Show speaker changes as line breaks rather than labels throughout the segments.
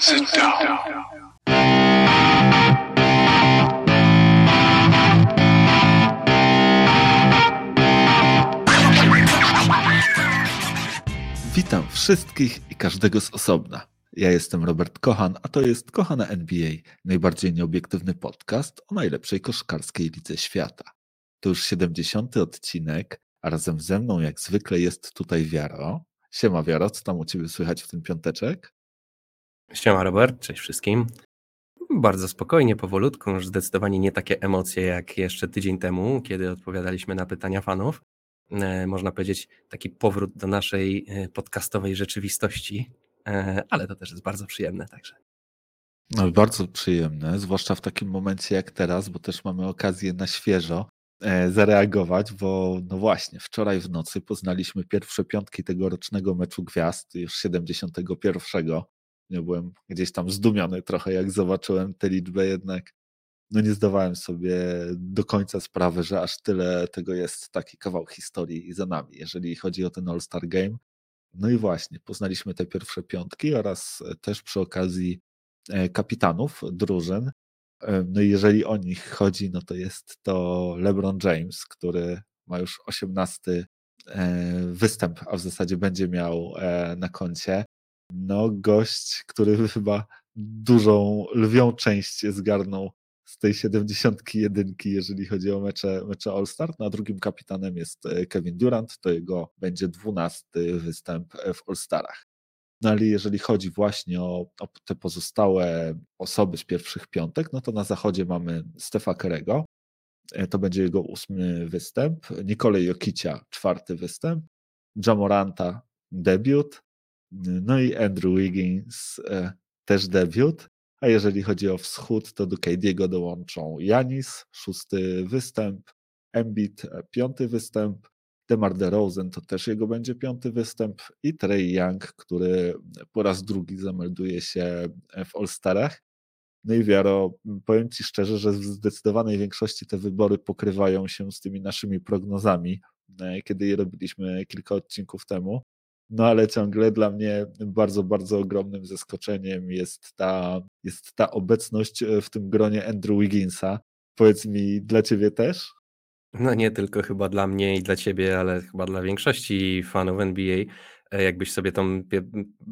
Sit down.
Witam wszystkich i każdego z osobna. Ja jestem Robert Kochan, a to jest Kochana NBA, najbardziej nieobiektywny podcast o najlepszej koszkarskiej lidze świata. To już 70. odcinek, a razem ze mną jak zwykle jest tutaj Wiaro. Siema Wiaro, co tam u Ciebie słychać w ten piąteczek?
Siema Robert, cześć wszystkim. Bardzo spokojnie, powolutku, już zdecydowanie nie takie emocje jak jeszcze tydzień temu, kiedy odpowiadaliśmy na pytania fanów. E, można powiedzieć taki powrót do naszej e, podcastowej rzeczywistości, e, ale to też jest bardzo przyjemne także.
No, bardzo przyjemne, zwłaszcza w takim momencie jak teraz, bo też mamy okazję na świeżo zareagować, bo no właśnie, wczoraj w nocy poznaliśmy pierwsze piątki tegorocznego meczu gwiazd, już 71 nie byłem gdzieś tam zdumiony trochę, jak zobaczyłem tę liczbę, jednak no nie zdawałem sobie do końca sprawy, że aż tyle tego jest taki kawał historii za nami, jeżeli chodzi o ten All-Star Game. No i właśnie, poznaliśmy te pierwsze piątki oraz też przy okazji e, kapitanów drużyn. E, no i jeżeli o nich chodzi, no to jest to LeBron James, który ma już 18 e, występ, a w zasadzie będzie miał na koncie no, gość, który chyba dużą, lwią część zgarnął z tej 71, jeżeli chodzi o mecze, mecze All-Star. Na drugim kapitanem jest e, Kevin Durant, to jego będzie 12 występ w All-Starach. No ale jeżeli chodzi właśnie o, o, te pozostałe osoby z pierwszych piątek, no to na zachodzie mamy Stefa Kerego, e, to będzie jego ósmy występ, Nikolej Jokicia czwarty występ, Jamoranta debiut, no i Andrew Wiggins e, też debiut. A jeżeli chodzi o wschód, to do KD'ego dołączą Janis, szósty występ, Embiid, e, piąty występ, DeMar DeRozan to też jego będzie piąty występ i Trey Young, który po raz drugi zamelduje się w All-Starach. No i Wiaro, powiem Ci szczerze, że w zdecydowanej większości te wybory pokrywają się z tymi naszymi prognozami, e, kiedy je robiliśmy kilka odcinków temu. No ale ciągle dla mnie bardzo, bardzo ogromnym zaskoczeniem jest ta, jest ta obecność e, w tym gronie Andrew Wigginsa. Powiedz mi, dla ciebie też?
No nie tylko chyba dla mnie i dla ciebie, ale chyba dla większości fanów NBA. E, jakbyś sobie tą,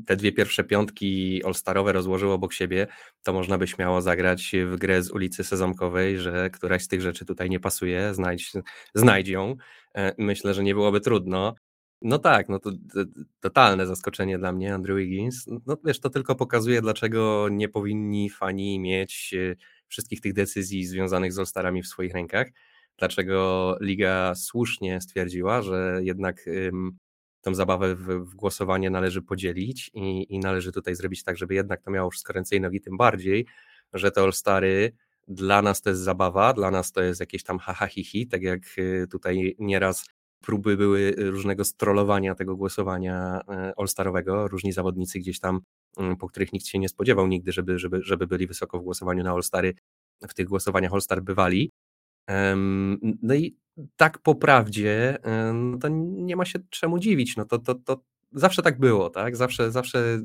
te dwie pierwsze piątki all-starowe rozłożył obok siebie, to można by śmiało zagrać w grę z ulicy Sezamkowej, że któraś z tych rzeczy tutaj nie pasuje, znajdź, znajdź ją. E, myślę, że nie byłoby trudno. No tak, no to, to totalne zaskoczenie dla mnie, Andrew Wiggins. No wiesz, to tylko pokazuje, dlaczego nie powinni fani mieć e, wszystkich tych decyzji związanych z All-Starami w swoich rękach. Dlaczego liga słusznie stwierdziła, że jednak ym, tą zabawę w, w, głosowanie należy podzielić i, i, należy tutaj zrobić tak, żeby jednak to miało wszystko ręce i nogi, tym bardziej, że te All-Stary dla nas to jest zabawa, dla nas to jest jakieś tam haha hi, hi tak jak e, tutaj nieraz próby były różnego strollowania tego głosowania e, all-starowego. Różni zawodnicy gdzieś tam, mm, po których nikt się nie spodziewał nigdy, żeby, żeby, żeby byli wysoko w głosowaniu na all-stary, w tych głosowaniach all-star bywali. No i tak po prawdzie, no to nie ma się czemu dziwić. No to, to, to zawsze tak było, tak? Zawsze, zawsze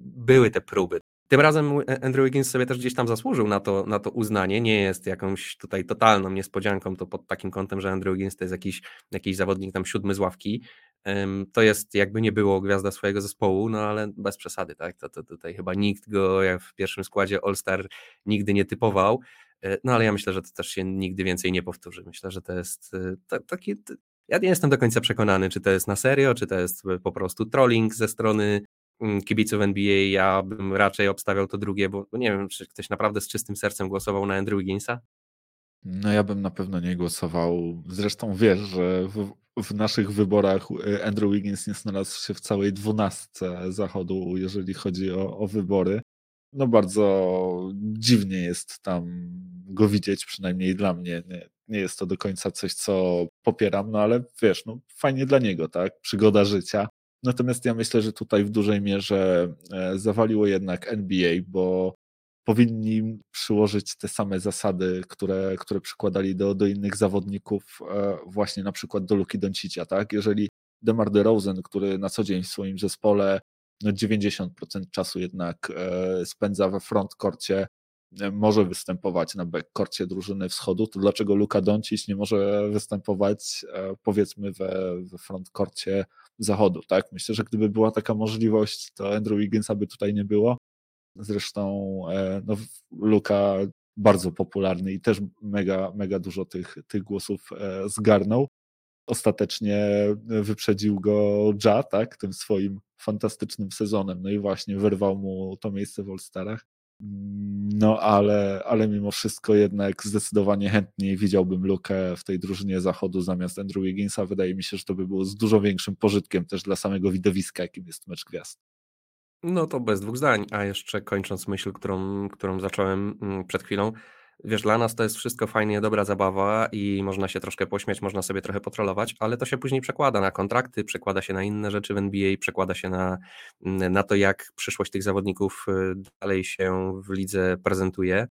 były te próby. Tym razem Andrew Wiggins sobie też gdzieś tam zasłużył na to, na to uznanie. Nie jest jakąś tutaj totalną niespodzianką, to pod takim kątem, że Andrew Wiggins to jest jakiś, jakiś zawodnik tam siódmy z ławki. To jest jakby nie było gwiazda swojego zespołu, no ale bez przesady, tak? To, to tutaj chyba nikt go w pierwszym składzie All-Star nigdy nie typował. E, no ale ja myślę, że to też się nigdy więcej nie powtórzy. Myślę, że to jest e, taki. Ja nie jestem do końca przekonany, czy to jest na serio, czy to jest po prostu trolling ze strony kibiców NBA, ja bym raczej obstawiał to drugie, bo nie wiem, czy ktoś naprawdę z czystym sercem głosował na Andrew Wigginsa?
No ja bym na pewno nie głosował. Zresztą wiesz, że w, w naszych wyborach y, Andrew Wiggins nie znalazł się w całej dwunastce zachodu, jeżeli chodzi o, o wybory. No bardzo dziwnie jest tam go widzieć, przynajmniej dla mnie. Nie, nie jest to do końca coś, co popieram, no ale wiesz, no fajnie dla niego, tak? Przygoda życia. Natomiast ja myślę, że tutaj w dużej mierze e, zawaliło jednak NBA, bo powinni przyłożyć te same zasady, które, które przykładali do, do innych zawodników, e, właśnie na przykład do Luki Doncicia, tak? Jeżeli DeMar DeRozan, który na co dzień w swoim zespole no 90% czasu jednak spędza we frontkorcie, może występować na backkorcie drużyny wschodu, to dlaczego Luka Doncic nie może występować powiedzmy we, we frontkorcie zachodu, tak? Myślę, że gdyby była taka możliwość, to Andrew Wigginsa by tutaj nie było. Zresztą no, Luka bardzo popularny i też mega, mega dużo tych, tych głosów e, zgarnął. Ostatecznie wyprzedził go Ja, tak, tym swoim fantastycznym sezonem. No i właśnie wyrwał mu to miejsce w All-Starach. No ale, ale mimo wszystko jednak zdecydowanie chętniej widziałbym Lukę w tej drużynie zachodu zamiast Andrew Wigginsa. Wydaje mi się, że to by było z dużo większym pożytkiem też dla samego widowiska, jakim jest mecz gwiazd.
No to bez dwóch zdań. A jeszcze kończąc myśl, którą, którą zacząłem mm, przed chwilą, wiesz, dla nas to jest wszystko fajnie, dobra zabawa i można się troszkę pośmiać, można sobie trochę potrolować, ale to się później przekłada na kontrakty, przekłada się na inne rzeczy w NBA, przekłada się na, mm, na to, jak przyszłość tych zawodników y, dalej się w lidze prezentuje.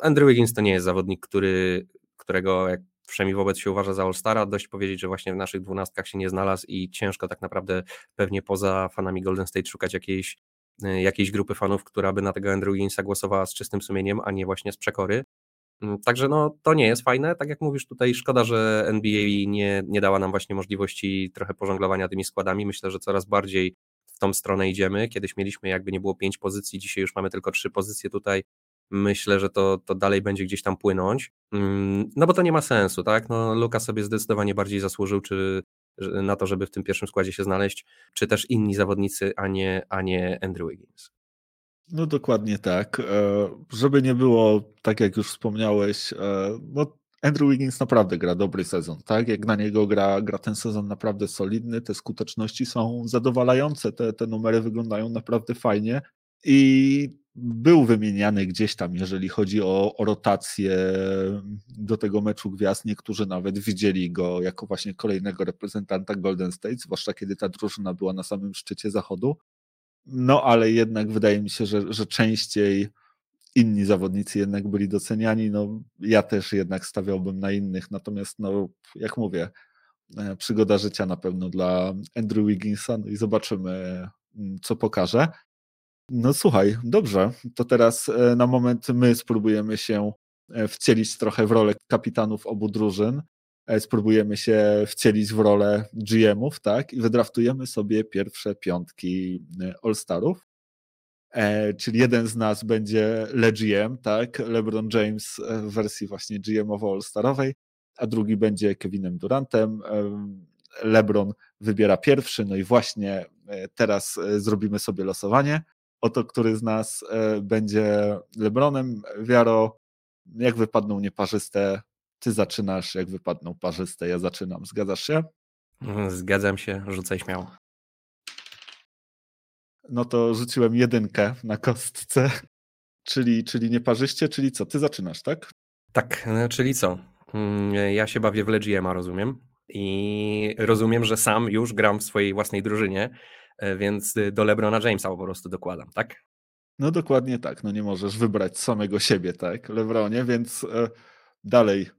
Andrew Wiggins to nie jest zawodnik, który, którego jak przynajmniej wobec się uważa za All-Stara, dość powiedzieć, że właśnie w naszych dwunastkach się nie znalazł i ciężko tak naprawdę pewnie poza fanami Golden State szukać jakiejś, y, jakiejś grupy fanów, która by na tego Andrew Wigginsa głosowała z czystym sumieniem, a nie właśnie z przekory. Mm, także no, to nie jest fajne. Tak jak mówisz tutaj, szkoda, że NBA nie, nie dała nam właśnie możliwości trochę pożonglowania tymi składami. Myślę, że coraz bardziej w tą stronę idziemy. Kiedyś mieliśmy jakby nie było pięć pozycji, dzisiaj już mamy tylko trzy pozycje tutaj. Myślę, że to, to dalej będzie gdzieś tam płynąć. Mm, no bo to nie ma sensu, tak? No, Luka sobie zdecydowanie bardziej zasłużył, czy na to, żeby w tym pierwszym składzie się znaleźć, czy też inni zawodnicy, a nie, a nie Andrew Wiggins.
No dokładnie tak. E, żeby nie było, tak jak już wspomniałeś, e, no Andrew Wiggins naprawdę gra dobry sezon, tak? Jak na niego gra, gra ten sezon naprawdę solidny, te skuteczności są zadowalające, te, te numery wyglądają naprawdę fajnie i był wymieniany gdzieś tam, jeżeli chodzi o, o rotację do tego meczu gwiazd. Niektórzy nawet widzieli go jako właśnie kolejnego reprezentanta Golden State, zwłaszcza kiedy ta drużyna była na samym szczycie zachodu. No ale jednak wydaje mi się, że, że częściej inni zawodnicy jednak byli doceniani. No, ja też jednak stawiałbym na innych, natomiast no, jak mówię, e, przygoda życia na pewno dla Andrew Wigginsa no i zobaczymy, mm, co pokaże. No słuchaj, dobrze, to teraz e, na moment my spróbujemy się e, wcielić trochę w rolę kapitanów obu drużyn. E, spróbujemy się wcielić w rolę GM-ów, tak? I wydraftujemy sobie pierwsze piątki All-Starów. E, czyli jeden z nas będzie LeGM, tak? LeBron James w wersji właśnie GM-owo-All-Starowej, a drugi będzie Kevinem Durantem. LeBron wybiera pierwszy, no i właśnie teraz zrobimy sobie losowanie o to, który z nas e, będzie Lebronem. Wiaro, jak wypadną nieparzyste, ty zaczynasz, jak wypadną parzyste, ja zaczynam. Zgadzasz się?
Zgadzam się, rzucaj śmiało.
No to rzuciłem jedynkę na kostce, czyli, czyli nieparzyście, czyli co? Ty zaczynasz, tak?
Tak, no, czyli co? Mm, ja się bawię w Legiema, rozumiem. I rozumiem, że sam już gram w swojej własnej drużynie, E, więc do LeBrona Jamesa po prostu dokładam, tak?
No dokładnie tak, no nie możesz wybrać samego siebie, tak, LeBronie, więc e, dalej e,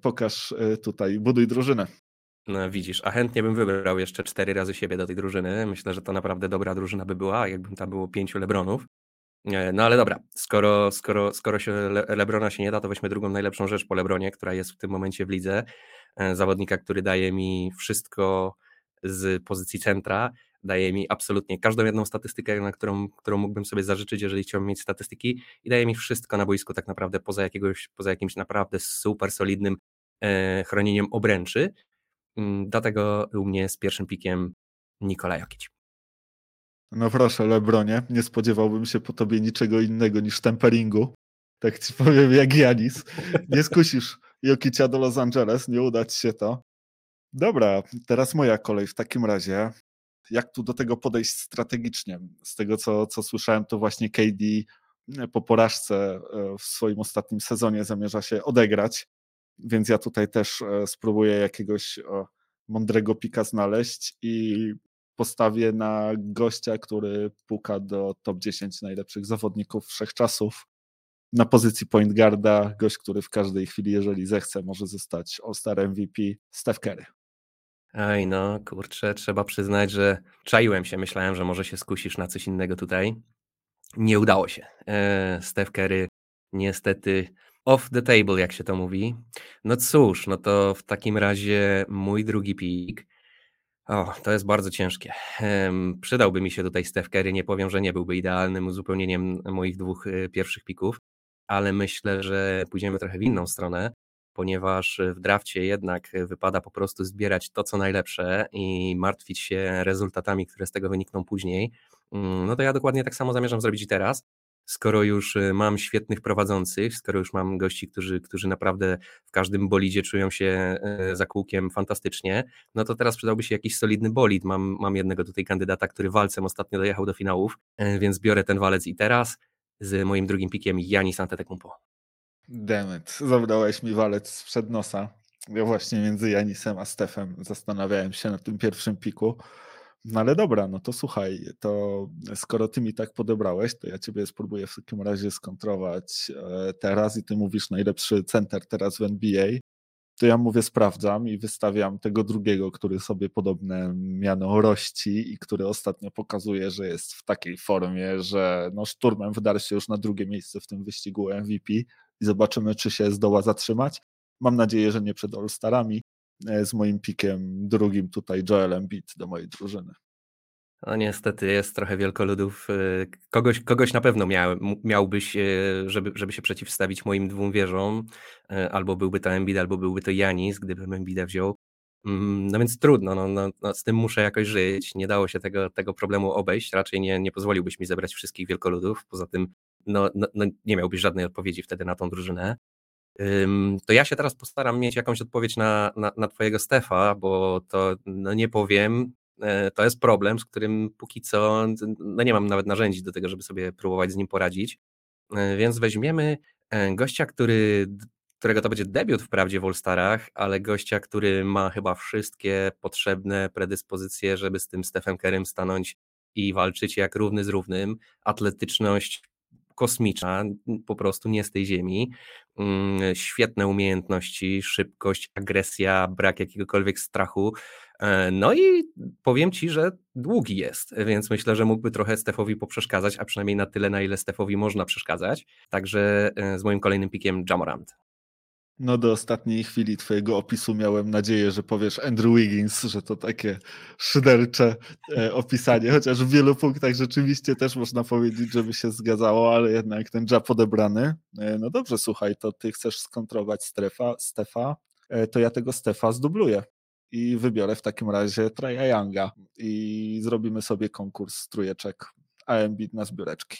pokaż tutaj, buduj drużynę.
No, widzisz, a chętnie bym wybrał jeszcze cztery razy siebie do tej drużyny. Myślę, że to naprawdę dobra drużyna by była, jakbym tam było pięciu Lebronów. No ale dobra, skoro, skoro, skoro się Le Lebrona się nie da, to weźmy drugą najlepszą rzecz po Lebronie, która jest w tym momencie w lidze. Zawodnika, który daje mi wszystko z pozycji centra daje mi absolutnie każdą jedną statystykę, na którą, którą mógłbym sobie zażyczyć, jeżeli chciałbym mieć statystyki i daje mi wszystko na boisku tak naprawdę poza, jakiegoś, poza jakimś naprawdę super solidnym e, chronieniem obręczy. Mm, dlatego u mnie z pierwszym pikiem Nikola Jokic.
No proszę, Lebronie, nie spodziewałbym się po tobie niczego innego niż temperingu. Tak ci powiem, jak Janis. Nie skusisz Jokicia do Los Angeles, nie uda ci się to. Dobra, teraz moja kolej w takim razie jak tu do tego podejść strategicznie. Z tego, co, co słyszałem, to właśnie KD e, po porażce e, w swoim ostatnim sezonie zamierza się odegrać, więc ja tutaj też e, spróbuję jakiegoś mądrego pika znaleźć i postawię na gościa, który puka do top 10 najlepszych zawodników wszechczasów. Na pozycji point guarda, gość, który w każdej chwili, jeżeli zechce, może zostać All-Star MVP, Steph Curry.
Ej, no kurczę, trzeba przyznać, że czaiłem się, myślałem, że może się skusisz na coś innego tutaj. Nie udało się. E, Steph Curry niestety off the table, jak się to mówi. No cóż, no to w takim razie mój drugi pik. O, to jest bardzo ciężkie. Przydałby mi się tutaj Steph Curry. Nie powiem, że nie byłby idealnym uzupełnieniem moich dwóch e, pierwszych pików, ale myślę, że pójdziemy trochę w inną stronę ponieważ w drafcie jednak wypada po prostu zbierać to, co najlepsze i martwić się rezultatami, które z tego wynikną później, mm, no to ja dokładnie tak samo zamierzam zrobić i teraz. Skoro już y, mam świetnych prowadzących, skoro już mam gości, którzy, którzy naprawdę w każdym bolidzie czują się za kółkiem fantastycznie, no to teraz przydałby się jakiś solidny bolid. Mam, mam jednego tutaj kandydata, który walcem ostatnio dojechał do finałów, więc biorę ten walec i teraz z moim drugim pikiem Janis Antetokounmpo.
Demet, zabrałeś mi walec sprzed nosa. Ja właśnie między Janisem a Stefem zastanawiałem się na tym pierwszym piku. No ale dobra, no to słuchaj, to skoro ty mi tak podebrałeś, to ja ciebie spróbuję w takim razie skontrować e, teraz i ty mówisz najlepszy center teraz w NBA, to ja mówię sprawdzam i wystawiam tego drugiego, który sobie podobne miano rości i który ostatnio pokazuje, że jest w takiej formie, że no szturmem wydarł się już na drugie miejsce w tym wyścigu MVP i zobaczymy, czy się zdoła zatrzymać. Mam nadzieję, że nie przed All-Starami. E, z moim pikiem drugim tutaj Joel Embiid do mojej drużyny.
No niestety jest trochę wielkoludów. E, kogoś, kogoś na pewno miał, miałbyś, e, żeby, żeby się przeciwstawić moim dwóm wieżom. Albo byłby to Embiid, albo byłby to Janis, gdybym Embida wziął. Mm, no więc trudno, no, no, no, z tym muszę jakoś żyć. Nie dało się tego, tego problemu obejść. Raczej nie, nie pozwoliłbyś mi zebrać wszystkich wielkoludów. Poza tym no, no, no nie miałbyś żadnej odpowiedzi wtedy na tą drużynę. To ja się teraz postaram mieć jakąś odpowiedź na, na, na Twojego Stefa, bo to no nie powiem, e, to jest problem, z którym póki co no nie mam nawet narzędzi do tego, żeby sobie próbować z nim poradzić. E, więc weźmiemy e, gościa, który, którego to będzie debiut wprawdzie w All-Starach, ale gościa, który ma chyba wszystkie potrzebne predyspozycje, żeby z tym Stefem Kerem stanąć i walczyć jak równy z równym. Atletyczność, kosmiczna, po prostu nie z tej ziemi. Mm, świetne umiejętności, szybkość, agresja, brak jakiegokolwiek strachu. E, no i powiem ci, że długi jest, więc myślę, że mógłby trochę Stefowi poprzeszkadzać, a przynajmniej na tyle, na ile Stefowi można przeszkadzać. Także e, z moim kolejnym pikiem Jamorant.
No do ostatniej chwili twojego opisu miałem nadzieję, że powiesz Andrew Wiggins, że to takie szydercze e, opisanie, chociaż w wielu punktach rzeczywiście też można powiedzieć, żeby się zgadzało, ale jednak ten jab odebrany. No dobrze, słuchaj, to ty chcesz skontrować strefa, Stefa, to ja tego Stefa zdubluję i wybiorę w takim razie Traja Younga i zrobimy sobie konkurs trójeczek AMB na zbióreczki.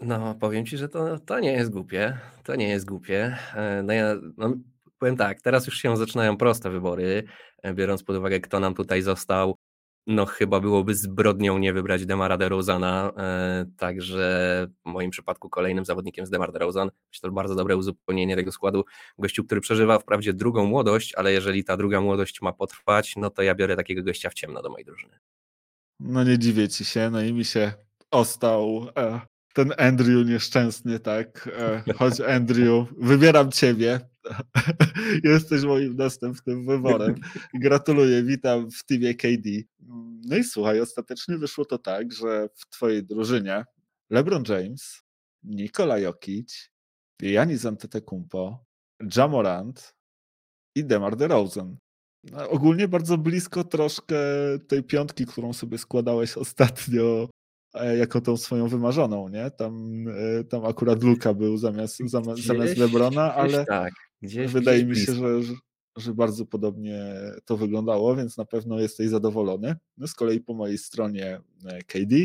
No, powiem ci, że to, to nie jest głupie. To nie jest głupie. E, no ja no, powiem tak, teraz już się zaczynają proste wybory, e, biorąc pod uwagę, kto nam tutaj został. No, chyba byłoby zbrodnią nie wybrać Demara DeRozana, e, także w moim przypadku kolejnym zawodnikiem jest Demar DeRozan. Myślę, to bardzo dobre uzupełnienie tego składu. Gościu, który przeżywa wprawdzie drugą młodość, ale jeżeli ta druga młodość ma potrwać, no to ja biorę takiego gościa w ciemno do mojej drużyny.
No nie dziwię ci się, no i mi się ostał ten Andrew nieszczęsny, tak? E, chodź Andrew, wybieram ciebie. Jesteś moim następnym wyborem. Gratuluję, witam w teamie KD. No i słuchaj, ostatecznie wyszło to tak, że w twojej drużynie LeBron James, Nikola Jokic, Janis Antetokounmpo, Jamorant i DeMar DeRozan. No, ogólnie bardzo blisko troszkę tej piątki, którą sobie składałeś ostatnio E, jako tą swoją wymarzoną, nie? Tam, e, tam akurat Luka był zamiast, zamiast, Lebrona, ale tak, gdzieś, wydaje gdzieś mi się, że, że, bardzo podobnie to wyglądało, więc na pewno jesteś zadowolony. No z kolei po mojej stronie e, KD,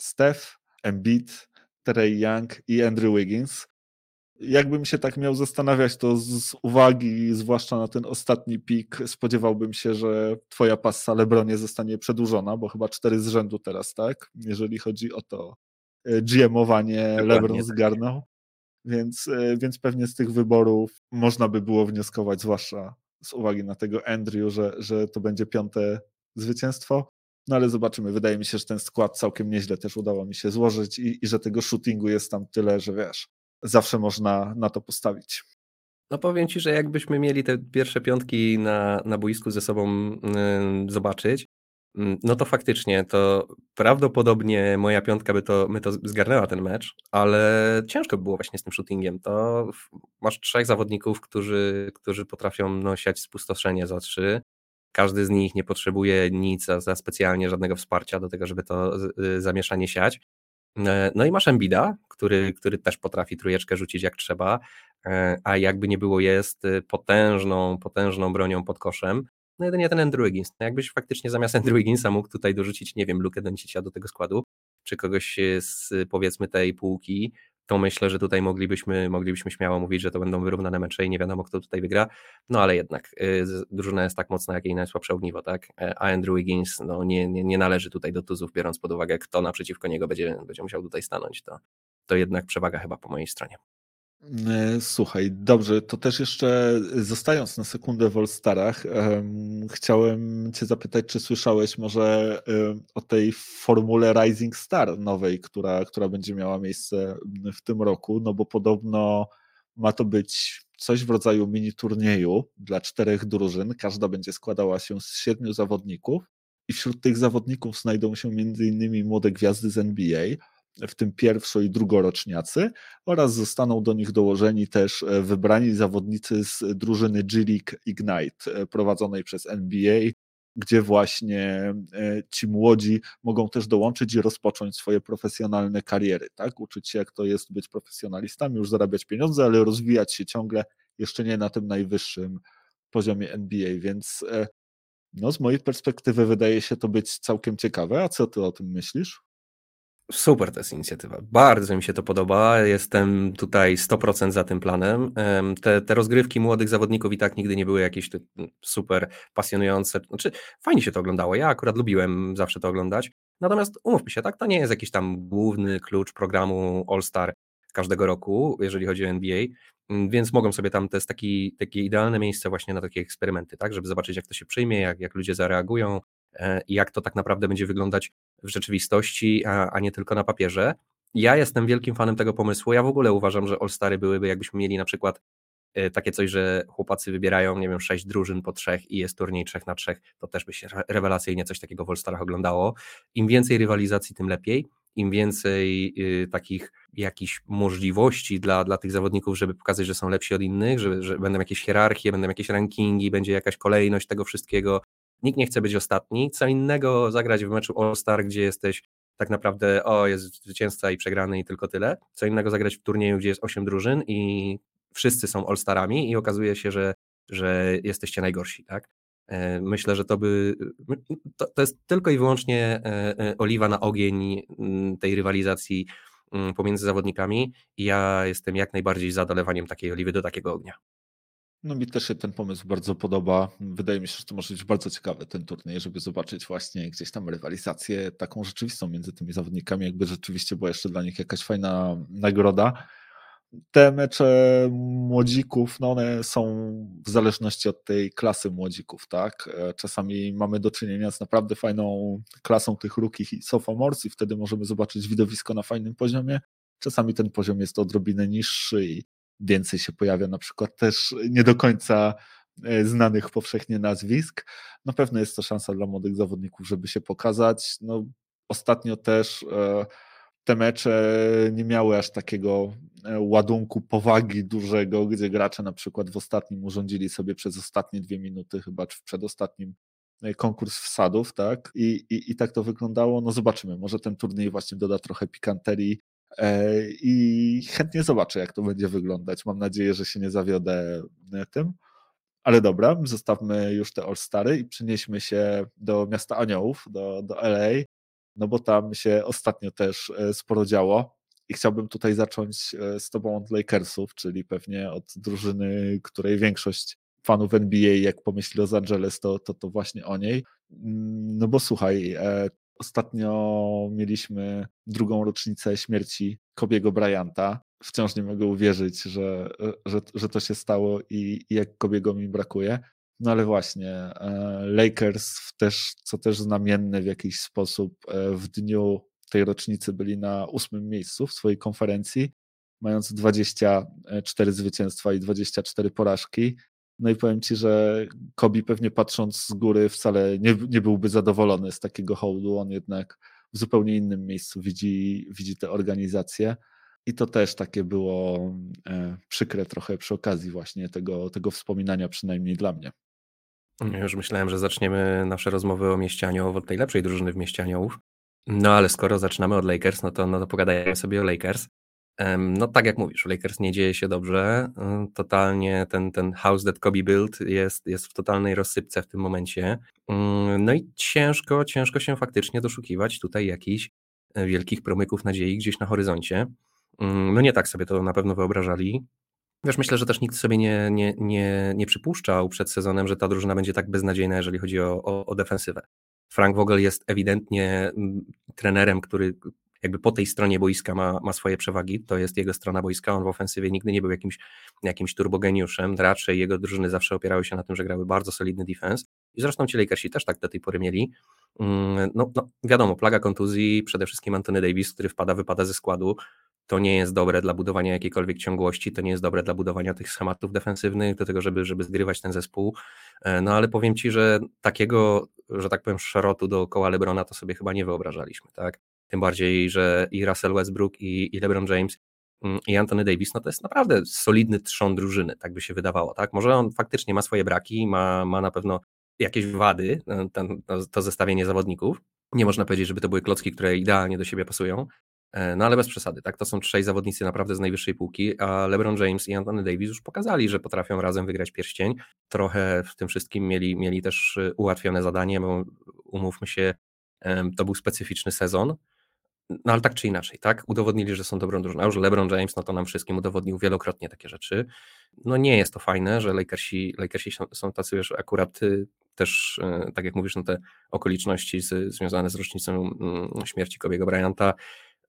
Steph, Embiid, Trey Young i Andrew Wiggins jakbym się tak miał zastanawiać, to z uwagi, zwłaszcza na ten ostatni pik, spodziewałbym się, że twoja passa Lebronie zostanie przedłużona, bo chyba cztery z rzędu teraz, tak? Jeżeli chodzi o to e, GM-owanie Lebron tak. zgarnął. Więc, e, więc pewnie z tych wyborów można by było wnioskować, zwłaszcza z uwagi na tego Andrew, że, że to będzie piąte zwycięstwo. No ale zobaczymy. Wydaje mi się, że ten skład całkiem nieźle też udało mi się złożyć i, i że tego shootingu jest tam tyle, że wiesz, zawsze można na to postawić.
No powiem Ci, że jakbyśmy mieli te pierwsze piątki na, na boisku ze sobą yy, zobaczyć, no to faktycznie, to prawdopodobnie moja piątka by to, my to zgarnęła ten mecz, ale ciężko by było właśnie z tym shootingiem. To masz trzech zawodników, którzy, którzy potrafią no, siać spustoszenie za trzy. Każdy z nich nie potrzebuje nic za, za specjalnie żadnego wsparcia do tego, żeby to y, zamieszanie siać. E, no i masz Embida, który, który też potrafi trójeczkę rzucić jak trzeba, e, a jakby nie było jest y, potężną, potężną bronią pod koszem. No jedynie ten Andrew Wiggins. No jakbyś faktycznie zamiast Andrew Wigginsa mógł tutaj dorzucić, nie wiem, Lukę Doncicia do tego składu, czy kogoś z powiedzmy tej półki, to myślę, że tutaj moglibyśmy, moglibyśmy śmiało mówić, że to będą wyrównane mecze i nie wiadomo, kto tutaj wygra. No ale jednak y, drużyna jest tak mocna, jak jej najsłabsze ogniwo, tak? E, a Andrew Wiggins no, nie, nie, nie należy tutaj do tuzów, biorąc pod uwagę, kto naprzeciwko niego będzie, będzie musiał tutaj stanąć. To, to jednak przewaga chyba po mojej stronie.
E, słuchaj, dobrze, to też jeszcze zostając na sekundę w All-Starach, chciałem Cię zapytać, czy słyszałeś może o tej formule Rising Star nowej, która, która będzie miała miejsce w tym roku, no bo podobno ma to być coś w rodzaju mini turnieju dla czterech drużyn. Każda będzie składała się z siedmiu zawodników i wśród tych zawodników znajdą się innymi młode gwiazdy z NBA w tym pierwszo- i drugoroczniacy oraz zostaną do nich dołożeni też e, wybrani zawodnicy z drużyny G-League Ignite e, prowadzonej przez NBA, gdzie właśnie e, ci młodzi mogą też dołączyć i rozpocząć swoje profesjonalne kariery, tak? Uczyć się, jak to jest być profesjonalistami, już zarabiać pieniądze, ale rozwijać się ciągle jeszcze nie na tym najwyższym poziomie NBA, więc no, z mojej perspektywy wydaje się to być całkiem ciekawe. A co ty o tym myślisz?
Super to jest inicjatywa. Bardzo mi się to podoba. Jestem tutaj 100% za tym planem. Te, te rozgrywki młodych zawodników i tak nigdy nie były jakieś super pasjonujące. Znaczy, fajnie się to oglądało. Ja akurat lubiłem zawsze to oglądać. Natomiast umówmy się, tak, to nie jest jakiś tam główny klucz programu All-Star każdego roku, jeżeli chodzi o NBA, mm, więc mogą sobie tam, to jest taki, takie idealne miejsce właśnie na takie eksperymenty, tak, żeby zobaczyć jak to się przyjmie, jak, jak ludzie zareagują, i jak to tak naprawdę będzie wyglądać w rzeczywistości, a, a nie tylko na papierze. Ja jestem wielkim fanem tego pomysłu. Ja w ogóle uważam, że All-Stary byłyby, jakbyśmy mieli na przykład e, takie coś, że chłopacy wybierają, nie wiem, sześć drużyn po trzech i jest turniej trzech na trzech, to też by się rewelacyjnie coś takiego w All-Starach oglądało. Im więcej rywalizacji, tym lepiej. Im więcej y, takich jakichś możliwości dla, dla tych zawodników, żeby pokazać, że są lepsi od innych, że będą jakieś hierarchie, będą jakieś rankingi, będzie jakaś kolejność tego wszystkiego, Nikt nie chce być ostatni. Co innego zagrać w meczu All-Star, gdzie jesteś tak naprawdę, o, jest zwycięzca i przegrany i tylko tyle. Co innego zagrać w turnieju, gdzie jest 8 drużyn i wszyscy są All-Starami i okazuje się, że, że jesteście najgorsi, tak? E, myślę, że to by. To, to jest tylko i wyłącznie e, e, oliwa na ogień tej rywalizacji pomiędzy zawodnikami. I ja jestem jak najbardziej za dolewaniem takiej oliwy do takiego ognia.
No mi też się ten pomysł bardzo podoba. Wydaje mi się, że to może być bardzo ciekawy ten turniej, żeby zobaczyć właśnie gdzieś tam rywalizację taką rzeczywistą między tymi zawodnikami, jakby rzeczywiście była jeszcze dla nich jakaś fajna nagroda. Te mecze młodzików, no one są w zależności od tej klasy młodzików, tak? Czasami mamy do czynienia z naprawdę fajną klasą tych rukich i sophomores i wtedy możemy zobaczyć widowisko na fajnym poziomie. Czasami ten poziom jest odrobinę niższy i więcej się pojawia na przykład też nie do końca e, znanych powszechnie nazwisk. Na pewno jest to szansa dla młodych zawodników, żeby się pokazać. No, ostatnio też e, te mecze nie miały aż takiego e, ładunku powagi dużego, gdzie gracze na przykład w ostatnim urządzili sobie przez ostatnie dwie minuty, chyba czy w przedostatnim konkurs wsadów, tak? I, i, I tak to wyglądało. No zobaczymy, może ten turniej właśnie doda trochę pikanterii I chętnie zobaczę, jak to będzie wyglądać. Mam nadzieję, że się nie zawiodę e, tym. Ale dobra, zostawmy już te All-Stary i przenieśmy się do miasta Aniołów, do, do LA, no bo tam się ostatnio też e, sporo działo. I chciałbym tutaj zacząć z tobą od Lakersów, czyli pewnie od drużyny, której większość fanów NBA, jak pomyśli Los Angeles, to, to, to właśnie o niej. Mm, no bo słuchaj, Ostatnio mieliśmy drugą rocznicę śmierci Kobiego Bryanta. Wciąż nie mogę uwierzyć, że, że, że to się stało i, i jak Kobiego mi brakuje. No ale właśnie, e, Lakers też, co też znamienne w jakiś sposób, e, w dniu tej rocznicy byli na ósmym miejscu w swojej konferencji. mając 24 zwycięstwa i 24 porażki. No i powiem Ci, że Kobi pewnie patrząc z góry wcale nie, nie byłby zadowolony z takiego hołdu. On jednak w zupełnie innym miejscu widzi, widzi tę organizację. I to też takie było e, przykre trochę przy okazji właśnie tego, tego wspominania, przynajmniej dla mnie.
Już myślałem, że zaczniemy nasze rozmowy o mieścianiu, od tej lepszej drużyny w mieścianiów. No ale skoro zaczynamy od Lakers, no to, no to pogadajmy sobie o Lakers. No tak jak mówisz, Lakers nie dzieje się dobrze. Totalnie ten, ten house that Kobe built jest, jest w totalnej rozsypce w tym momencie. Mm, no i ciężko, ciężko się faktycznie doszukiwać tutaj jakichś e, wielkich promyków nadziei gdzieś na horyzoncie. Mm, no nie tak sobie to na pewno wyobrażali. Wiesz, myślę, że też nikt sobie nie, nie, nie, nie przypuszczał przed sezonem, że ta drużyna będzie tak beznadziejna, jeżeli chodzi o, o, o defensywę. Frank Vogel jest ewidentnie mm, trenerem, który jakby po tej stronie boiska ma, ma swoje przewagi, to jest jego strona boiska, on w ofensywie nigdy nie był jakimś, jakimś turbogeniuszem, raczej jego drużyny zawsze opierały się na tym, że grały bardzo solidny defense i zresztą ci Lakersi też tak do tej pory mieli. Mm, no, no wiadomo, plaga kontuzji, przede wszystkim Anthony Davis, który wpada, wypada ze składu, to nie jest dobre dla budowania jakiejkolwiek ciągłości, to nie jest dobre dla budowania tych schematów defensywnych, do tego, żeby, żeby zgrywać ten zespół. E, no ale powiem Ci, że takiego, że tak powiem, szerotu dookoła Lebrona to sobie chyba nie wyobrażaliśmy, tak? Tym bardziej, że i Russell Westbrook, i, i LeBron James, mm, i Anthony Davis, no to jest naprawdę solidny trzon drużyny, tak by się wydawało, tak? Może on faktycznie ma swoje braki, ma, ma na pewno jakieś wady, e, ten, to, to zestawienie zawodników. Nie można powiedzieć, żeby to były klocki, które idealnie do siebie pasują, E, no ale bez przesady, tak? To są trzej zawodnicy naprawdę z najwyższej półki, a LeBron James i Anthony Davis już pokazali, że potrafią razem wygrać pierścień. Trochę w tym wszystkim mieli, mieli też y, ułatwione zadanie, bo umówmy się, to był specyficzny sezon. No ale tak czy inaczej, tak? Udowodnili, że są dobrą drużyną. A już LeBron James, no to nam wszystkim udowodnił wielokrotnie takie rzeczy. No nie jest to fajne, że Lakersi, Lakersi są, tacy, wiesz, akurat y, też, y, tak jak mówisz, no te okoliczności z, związane z rocznicą mm, śmierci Kobiego Bryanta,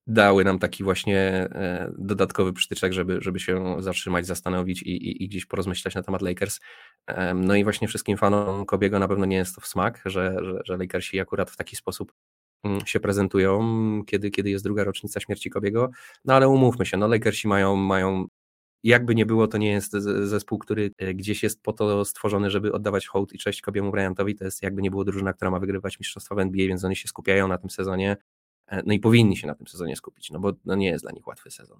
dały nam taki właśnie e, dodatkowy przytyczek, żeby, żeby się zatrzymać, zastanowić i, i, i gdzieś porozmyślać na temat Lakers. No i właśnie wszystkim fanom Kobiego na pewno nie jest to w smak, że, że, że Lakersi akurat w taki sposób się prezentują, kiedy, kiedy jest druga rocznica śmierci Kobiego. No ale umówmy się, no Lakersi mają, mają jakby nie było, to nie jest zespół, który e, gdzieś jest po to stworzony, żeby oddawać hołd i cześć Kobiemu Bryantowi. To jest jakby nie było drużyna, która ma wygrywać mistrzostwa w NBA, więc oni się skupiają na tym sezonie. E, no i powinni się na tym sezonie skupić, no bo no nie jest dla nich łatwy sezon.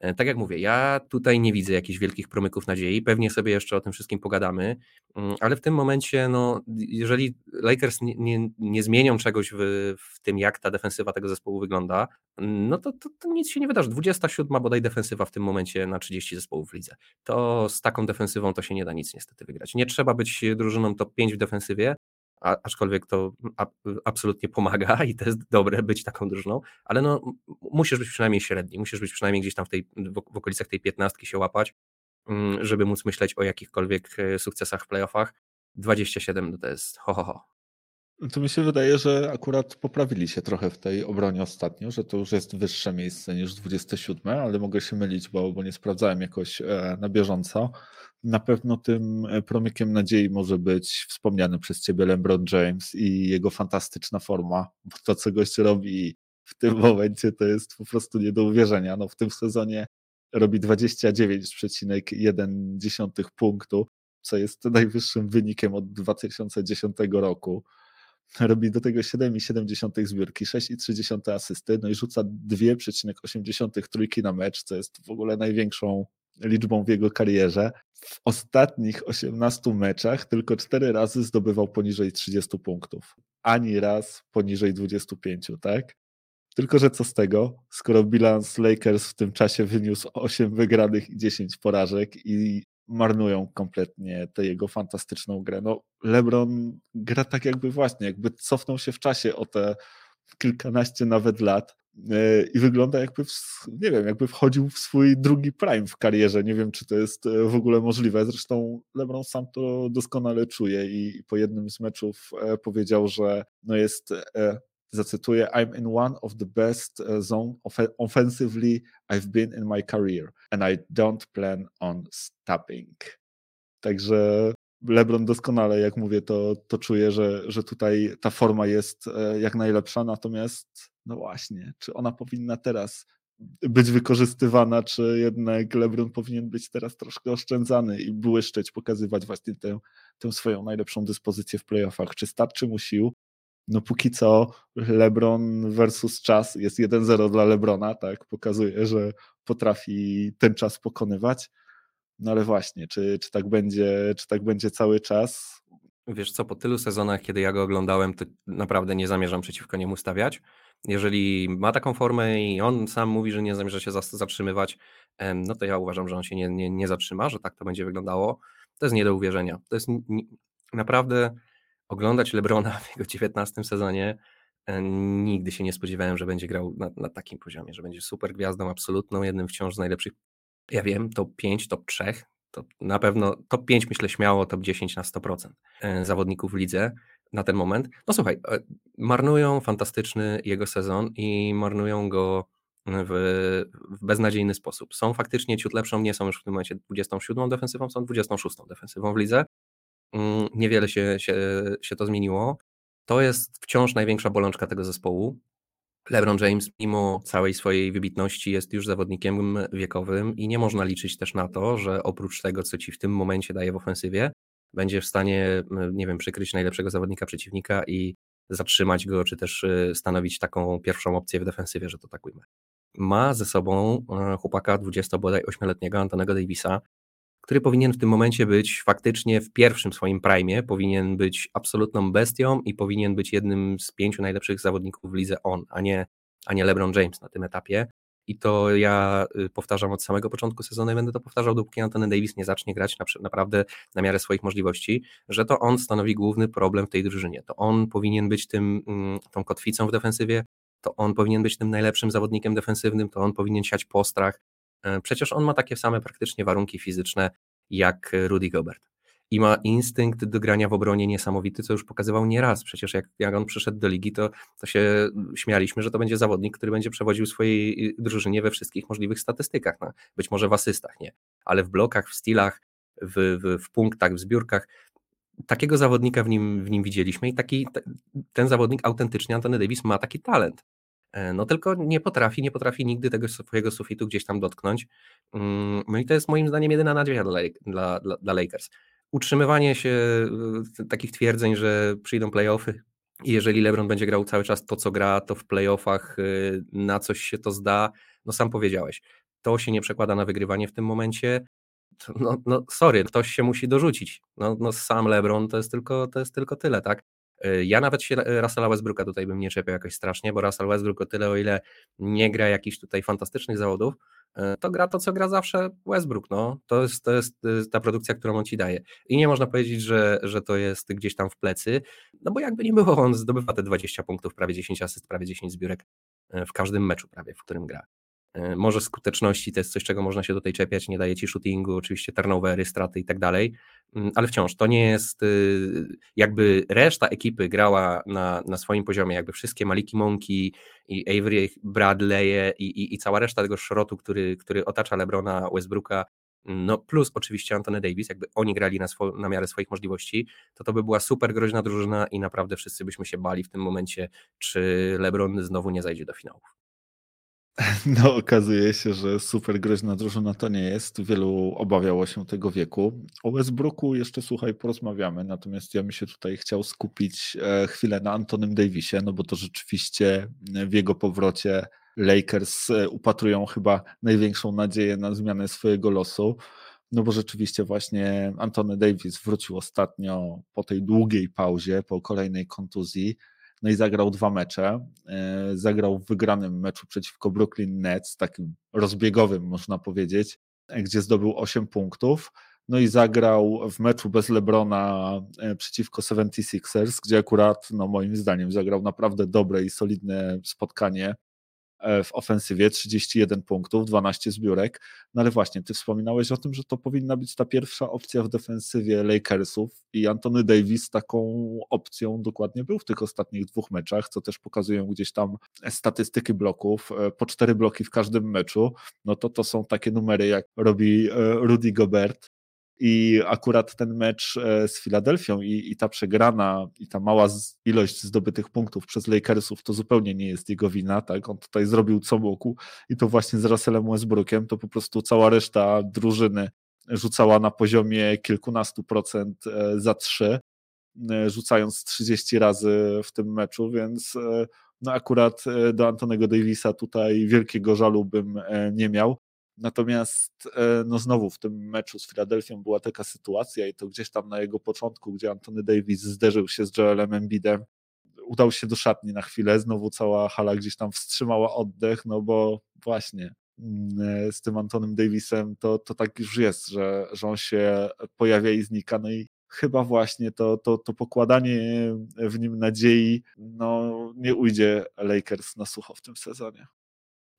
E, tak jak mówię, ja tutaj nie widzę jakichś wielkich promyków nadziei, pewnie sobie jeszcze o tym wszystkim pogadamy, mm, ale w tym momencie, no, jeżeli Lakers nie, nie, nie zmienią czegoś w, w, tym, jak ta defensywa tego zespołu wygląda, no to, to, to, nic się nie wydarzy. 27 bodaj defensywa w tym momencie na 30 zespołów w lidze. To z taką defensywą to się nie da nic niestety wygrać. Nie trzeba być drużyną top 5 w defensywie, a, aczkolwiek to a, absolutnie pomaga i to jest dobre być taką drużyną, ale no, musisz być przynajmniej średni, musisz być przynajmniej gdzieś tam w, tej, w, w okolicach tej piętnastki się łapać, mm, żeby móc myśleć o jakichkolwiek e, sukcesach w playoffach. 27 no to jest ho, ho, ho.
To mi się wydaje, że akurat poprawili się trochę w tej obronie ostatnio, że to już jest wyższe miejsce niż 27, ale mogę się mylić, bo, bo nie sprawdzałem jakoś e, na bieżąco. Na pewno tym e, promykiem nadziei może być wspomniany przez ciebie LeBron James i jego fantastyczna forma, bo to, co gość robi w tym momencie, to jest po prostu nie do uwierzenia. No, w tym sezonie robi 29,1 punktu, co jest najwyższym wynikiem od 2010 roku. Robi do tego 7,7 zbiórki, 6,3 asysty, no i rzuca 2,8 trójki na mecz, co jest w ogóle największą liczbą w jego karierze. W ostatnich 18 meczach tylko 4 razy zdobywał poniżej 30 punktów. Ani raz poniżej 25, tak? Tylko, że co z tego, skoro bilans Lakers w tym czasie wyniósł 8 wygranych i 10 porażek i marnują kompletnie tę jego fantastyczną grę. No, LeBron gra tak jakby właśnie, jakby cofnął się w czasie o te kilkanaście nawet lat E, i wygląda jakby, w, nie wiem, jakby wchodził w swój drugi prime w karierze. Nie wiem, czy to jest e, w ogóle możliwe. Zresztą LeBron sam to doskonale czuje i po jednym z meczów e, powiedział, że no jest, zacytuję, I'm in one of the best zone offensively I've been in my career and I don't plan on stopping. Także LeBron doskonale, jak mówię, to, to czuje, że, że tutaj ta forma jest jak najlepsza, natomiast no właśnie, czy ona powinna teraz być wykorzystywana, czy jednak LeBron powinien być teraz troszkę oszczędzany i błyszczeć, pokazywać właśnie tę, tę swoją najlepszą dyspozycję w playoffach. Czy starczy mu sił? No póki co LeBron versus czas jest 1-0 dla LeBrona, tak, pokazuje, że potrafi ten czas pokonywać. No ale właśnie, czy, czy, tak będzie, czy tak będzie cały czas?
Wiesz co, po tylu sezonach, kiedy ja go oglądałem, to naprawdę nie zamierzam przeciwko niemu stawiać. Jeżeli ma taką formę i on sam mówi, że nie zamierza się zatrzymywać, no to ja uważam, że on się nie, nie, nie zatrzyma, że tak to będzie wyglądało. To jest nie do uwierzenia. To jest naprawdę oglądać Lebrona w jego 19 sezonie. Nigdy się nie spodziewałem, że będzie grał na, na takim poziomie, że będzie super gwiazdą absolutną, jednym wciąż z najlepszych, ja wiem, top 5, top 3, to na pewno top 5 myślę śmiało, top 10 na 100% e, zawodników w lidze na ten moment. No słuchaj, e, marnują fantastyczny jego sezon i marnują go w, w beznadziejny sposób. Są faktycznie ciut lepszą, nie są już w tym momencie 27 defensywą, są 26 defensywą w lidze. Mm, niewiele się, się, się to zmieniło. To jest wciąż największa bolączka tego zespołu. LeBron James, mimo całej swojej wybitności, jest już zawodnikiem wiekowym i nie można liczyć też na to, że oprócz tego, co ci w tym momencie daje w ofensywie, będzie w stanie, nie wiem, przykryć najlepszego zawodnika przeciwnika i zatrzymać go, czy też y, stanowić taką pierwszą opcję w defensywie, że to tak ujmę. Ma ze sobą e, chłopaka 28-letniego Antonego Davisa, który powinien w tym momencie być faktycznie w pierwszym swoim prime, powinien być absolutną bestią i powinien być jednym z pięciu najlepszych zawodników w lidze on, a nie, a nie LeBron James na tym etapie. I to ja y, powtarzam od samego początku sezonu i będę to powtarzał, dopóki Anthony Davis nie zacznie grać na, naprawdę na miarę swoich możliwości, że to on stanowi główny problem w tej drużynie. To on powinien być tym, mm, tą kotwicą w defensywie, to on powinien być tym najlepszym zawodnikiem defensywnym, to on powinien siać postrach. E, przecież on ma takie same praktycznie warunki fizyczne jak Rudy Gobert. I ma instynkt do grania w obronie niesamowity, co już pokazywał nieraz. Przecież jak, jak on przyszedł do ligi, to, to się śmialiśmy, że to będzie zawodnik, który będzie przewodził swojej drużynie we wszystkich możliwych statystykach. No, być może w asystach, nie. Ale w blokach, w stylach, w, w, w punktach, w zbiórkach takiego zawodnika w nim, w nim widzieliśmy i taki, ten zawodnik autentycznie, Antony Davis ma taki talent. E, no tylko nie potrafi, nie potrafi nigdy tego swojego sufitu gdzieś tam dotknąć. Mm, no i to jest moim zdaniem jedyna nadzieja dla, dla, dla, Lakers. Utrzymywanie się e, takich twierdzeń, że przyjdą playoffy i jeżeli LeBron będzie grał cały czas to, co gra, to w playoffach e, na coś się to zda, no sam powiedziałeś, to się nie przekłada na wygrywanie w tym momencie. No, no sorry, ktoś się musi dorzucić. No, no sam LeBron to jest tylko, to jest tylko tyle, tak? E, ja nawet się e, Russella Westbrooka tutaj bym nie czepiał jakoś strasznie, bo Russell Westbrook o tyle, o ile nie gra jakichś tutaj fantastycznych zawodów, e, to gra to, co gra zawsze Westbrook. No. To, jest, to jest ta produkcja, którą on ci daje. I nie można powiedzieć, że, że to jest gdzieś tam w plecy, no bo jakby nie było, on zdobywa te 20 punktów, prawie 10 asyst, prawie 10 zbiórek w każdym meczu prawie, w którym gra. E, może skuteczności to jest coś, czego można się tutaj czepiać, nie daje ci shootingu, oczywiście turnovery, straty i tak dalej, mm, ale wciąż to nie jest y, jakby reszta ekipy grała na, na swoim poziomie, jakby wszystkie Maliki Monki i Avery Bradley i, i, i cała reszta tego szrotu, który, który otacza Lebrona, Westbrooka, no plus oczywiście Anthony Davis, jakby oni grali na, swo- na miarę swoich możliwości, to to by była super groźna drużyna i naprawdę wszyscy byśmy się bali w tym momencie, czy LeBron znowu nie zajdzie do finałów.
No, okazuje się, że super groźna drużyna to nie jest. Wielu obawiało się tego wieku. O Westbrooku jeszcze, słuchaj, porozmawiamy, natomiast ja bym się tutaj chciał skupić e, chwilę na Antonym Davisie, no bo to rzeczywiście w jego powrocie Lakers e, upatrują chyba największą nadzieję na zmianę swojego losu. No bo rzeczywiście właśnie Antony Davis wrócił ostatnio po tej długiej pauzie, po kolejnej kontuzji no i zagrał dwa mecze. E, zagrał w wygranym meczu przeciwko Brooklyn Nets, takim rozbiegowym można powiedzieć, gdzie zdobył 8 punktów. No i zagrał w meczu bez Lebrona e, przeciwko 76ers, gdzie akurat, no moim zdaniem, zagrał naprawdę dobre i solidne spotkanie. E, w ofensywie, 31 punktów, 12 zbiórek. No ale właśnie, ty wspominałeś o tym, że to powinna być ta pierwsza opcja w defensywie Lakersów i Anthony Davis taką opcją dokładnie był w tych ostatnich dwóch meczach, co też pokazują gdzieś tam statystyki bloków, e, po cztery bloki w każdym meczu, no to to są takie numery, jak robi e, Rudy Gobert i akurat ten mecz e, z Filadelfią i, i ta przegrana i ta mała ilość zdobytych punktów przez Lakersów to zupełnie nie jest jego wina, tak? On tutaj zrobił co mógł i to właśnie z Russellem Westbrookiem, to po prostu cała reszta drużyny rzucała na poziomie kilkunastu procent e, za trzy, e, rzucając 30 razy w tym meczu, więc no akurat do Antonego Davisa tutaj wielkiego żalu bym nie miał. Natomiast e, no znowu w tym meczu z Filadelfią była taka sytuacja i to gdzieś tam na jego początku, gdzie Antony Davis zderzył się z Joelem Embidem, udał się do szatni na chwilę, znowu cała hala gdzieś tam wstrzymała oddech, no bo właśnie mm, e, z tym Antonym Davisem to, to tak już jest, że, że on się pojawia i znika, no i chyba właśnie to, to, to pokładanie w nim nadziei no, nie ujdzie Lakers na sucho w tym sezonie.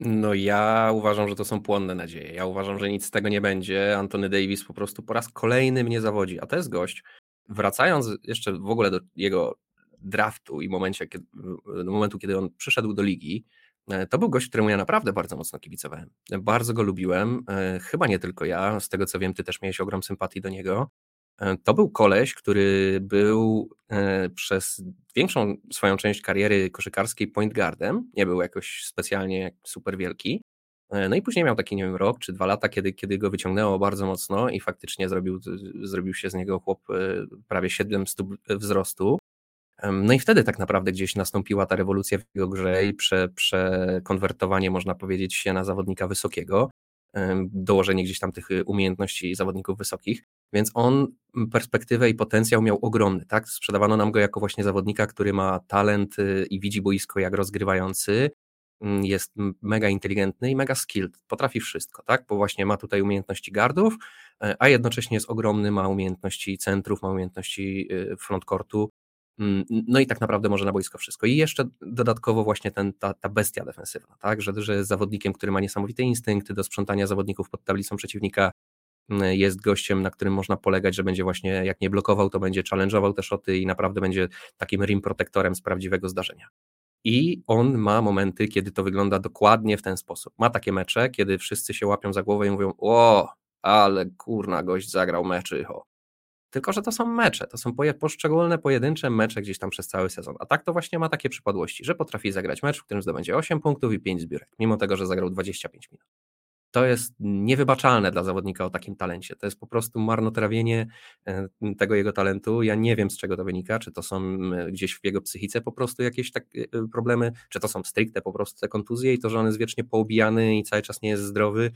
No ja uważam, że to są płonne nadzieje. Ja uważam, że nic z tego nie będzie. Antony Davis po prostu po raz kolejny mnie zawodzi, a to jest gość. Wracając jeszcze w ogóle do jego draftu i momencie, kiedy, do momentu, kiedy on przyszedł do ligi, e, to był gość, któremu ja naprawdę bardzo mocno kibicowałem. Bardzo go lubiłem, e, chyba nie tylko ja, z tego co wiem, ty też miałeś ogrom sympatii do niego. E, to był koleś, który był e, przez większą swoją część kariery koszykarskiej point guardem, nie był jakoś specjalnie super wielki. E, no i później miał taki, nie wiem, rok czy dwa lata, kiedy, kiedy go wyciągnęło bardzo mocno i faktycznie zrobił, zrobił się z niego chłop prawie 7 stóp wzrostu. No i wtedy tak naprawdę gdzieś nastąpiła ta rewolucja w jego grze i prze, przekonwertowanie, można powiedzieć, się na zawodnika wysokiego, dołożenie gdzieś tam tych umiejętności zawodników wysokich. Więc on perspektywę i potencjał miał ogromny, tak? Sprzedawano nam go jako właśnie zawodnika, który ma talent y, i widzi boisko jak rozgrywający, mm, jest mega inteligentny i mega skilled, potrafi wszystko, tak? Bo właśnie ma tutaj umiejętności gardów, e, a jednocześnie jest ogromny, ma umiejętności centrów, ma umiejętności y, frontcourtu, mm, no i tak naprawdę może na boisko wszystko. I jeszcze dodatkowo właśnie ten, ta, ta bestia defensywna, tak? Że, że jest zawodnikiem, który ma niesamowite instynkty do sprzątania zawodników pod tablicą przeciwnika, jest gościem, na którym można polegać, że będzie właśnie, jak nie blokował, to będzie challenge'ował te szoty i naprawdę będzie takim rim protektorem z prawdziwego zdarzenia. I on ma momenty, kiedy to wygląda dokładnie w ten sposób. Ma takie mecze, kiedy wszyscy się łapią za głowę i mówią: O, ale kurna, gość zagrał meczy. O. Tylko, że to są mecze, to są poszczególne, pojedyncze mecze gdzieś tam przez cały sezon. A tak to właśnie ma takie przypadłości, że potrafi zagrać mecz, w którym zdobędzie 8 punktów i 5 zbiórek, mimo tego, że zagrał 25 minut to jest niewybaczalne dla zawodnika o takim talencie. To jest po prostu marnotrawienie e, tego jego talentu. Ja nie wiem, z czego to wynika, czy to są gdzieś w jego psychice po prostu jakieś tak e, problemy, czy to są stricte po prostu te kontuzje i to, że on jest wiecznie poobijany i cały czas nie jest zdrowy.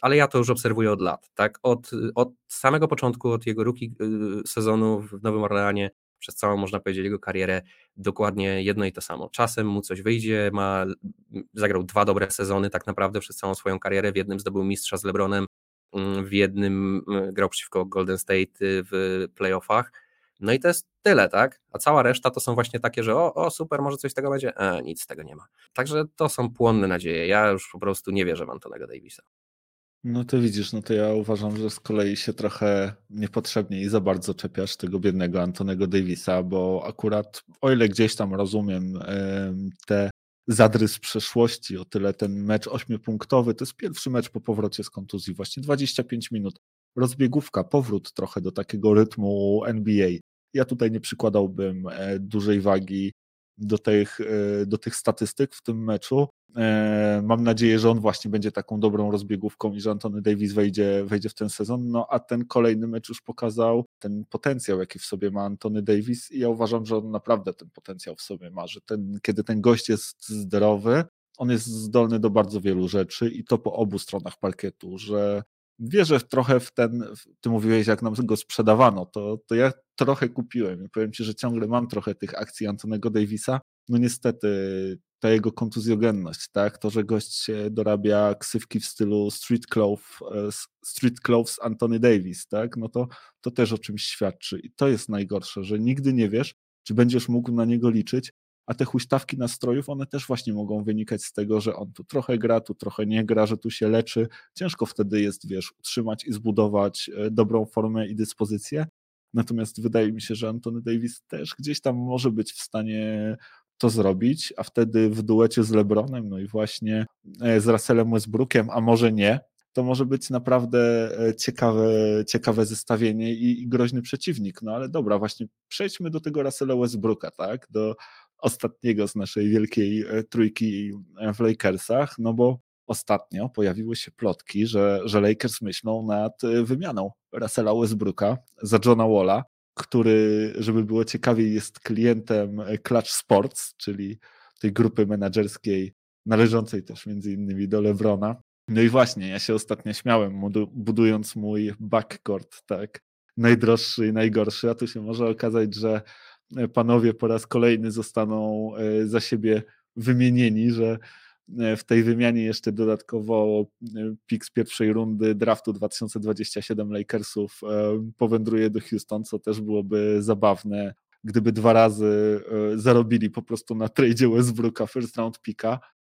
Ale ja to już obserwuję od lat. Tak? Od, od samego początku, od jego ruki sezonu w Nowym Orleanie, przez całą, można powiedzieć, jego karierę dokładnie jedno i to samo. Czasem mu coś wyjdzie, ma, zagrał dwa dobre sezony tak naprawdę przez całą swoją karierę, w jednym zdobył mistrza z LeBronem, mm, w jednym grał przeciwko Golden State y, w playoffach, no i to jest tyle, tak? A cała reszta to są właśnie takie, że o, o super, może coś z tego będzie. E, nic z tego nie ma. Także to są płonne nadzieje. Ja już po prostu nie wierzę w Antonego Davisa.
No to widzisz, no to ja uważam, że z kolei się trochę niepotrzebnie i za bardzo czepiasz tego biednego Antonego Davisa, bo akurat o ile gdzieś tam rozumiem te zadry z przeszłości, o tyle ten mecz ośmiopunktowy, to jest pierwszy mecz po powrocie z kontuzji, właśnie 25 minut, rozbiegówka, powrót trochę do takiego rytmu NBA. Ja tutaj nie przykładałbym e, dużej wagi do tych, e, do tych statystyk w tym meczu. E, mam nadzieję, że on właśnie będzie taką dobrą rozbiegówką i że Antony Davis wejdzie, wejdzie w ten sezon. No a ten kolejny mecz już pokazał ten potencjał, jaki w sobie ma Antony Davis i ja uważam, że on naprawdę ten potencjał w sobie ma, że ten, kiedy ten gość jest zdrowy, on jest zdolny do bardzo wielu rzeczy i to po obu stronach parkietu, że wierzę trochę w ten, ty mówiłeś, jak nam go sprzedawano, to, to ja trochę kupiłem i powiem ci, że ciągle mam trochę tych akcji Antonego Davisa. No niestety ta jego kontuzjogenność, tak, to, że gość dorabia ksywki w stylu street clothes, street clothes Antony Davis, tak, no to, to też o czymś świadczy i to jest najgorsze, że nigdy nie wiesz, czy będziesz mógł na niego liczyć, a te huśtawki nastrojów, one też właśnie mogą wynikać z tego, że on tu trochę gra, tu trochę nie gra, że tu się leczy. Ciężko wtedy jest, wiesz, utrzymać i zbudować e, dobrą formę i dyspozycję. Natomiast wydaje mi się, że Antony Davis też gdzieś tam może być w stanie to zrobić, a wtedy w duecie z LeBronem, no i właśnie e, z Russellem Westbrookiem, a może nie, to może być naprawdę e, ciekawe, ciekawe zestawienie i, i groźny przeciwnik. No ale dobra, właśnie przejdźmy do tego Russella Westbrooka, tak? Do ostatniego z naszej wielkiej e, trójki w Lakersach, no bo ostatnio pojawiły się plotki, że, że Lakers myślą nad e, wymianą Russella Westbrooka za Johna Walla, który, żeby było ciekawiej, jest klientem Clutch Sports, czyli tej grupy menedżerskiej należącej też między innymi do Lebrona. No i właśnie, ja się ostatnio śmiałem, budując mój backcourt, tak, najdroższy i najgorszy, a tu się może okazać, że e, panowie po raz kolejny zostaną e, za siebie wymienieni, że e, w tej wymianie jeszcze dodatkowo pik z pierwszej rundy draftu 2027 Lakersów powędruje do Houston, co też byłoby zabawne, gdyby dwa razy zarobili po prostu na tradzie Westbrooka first round pika, E,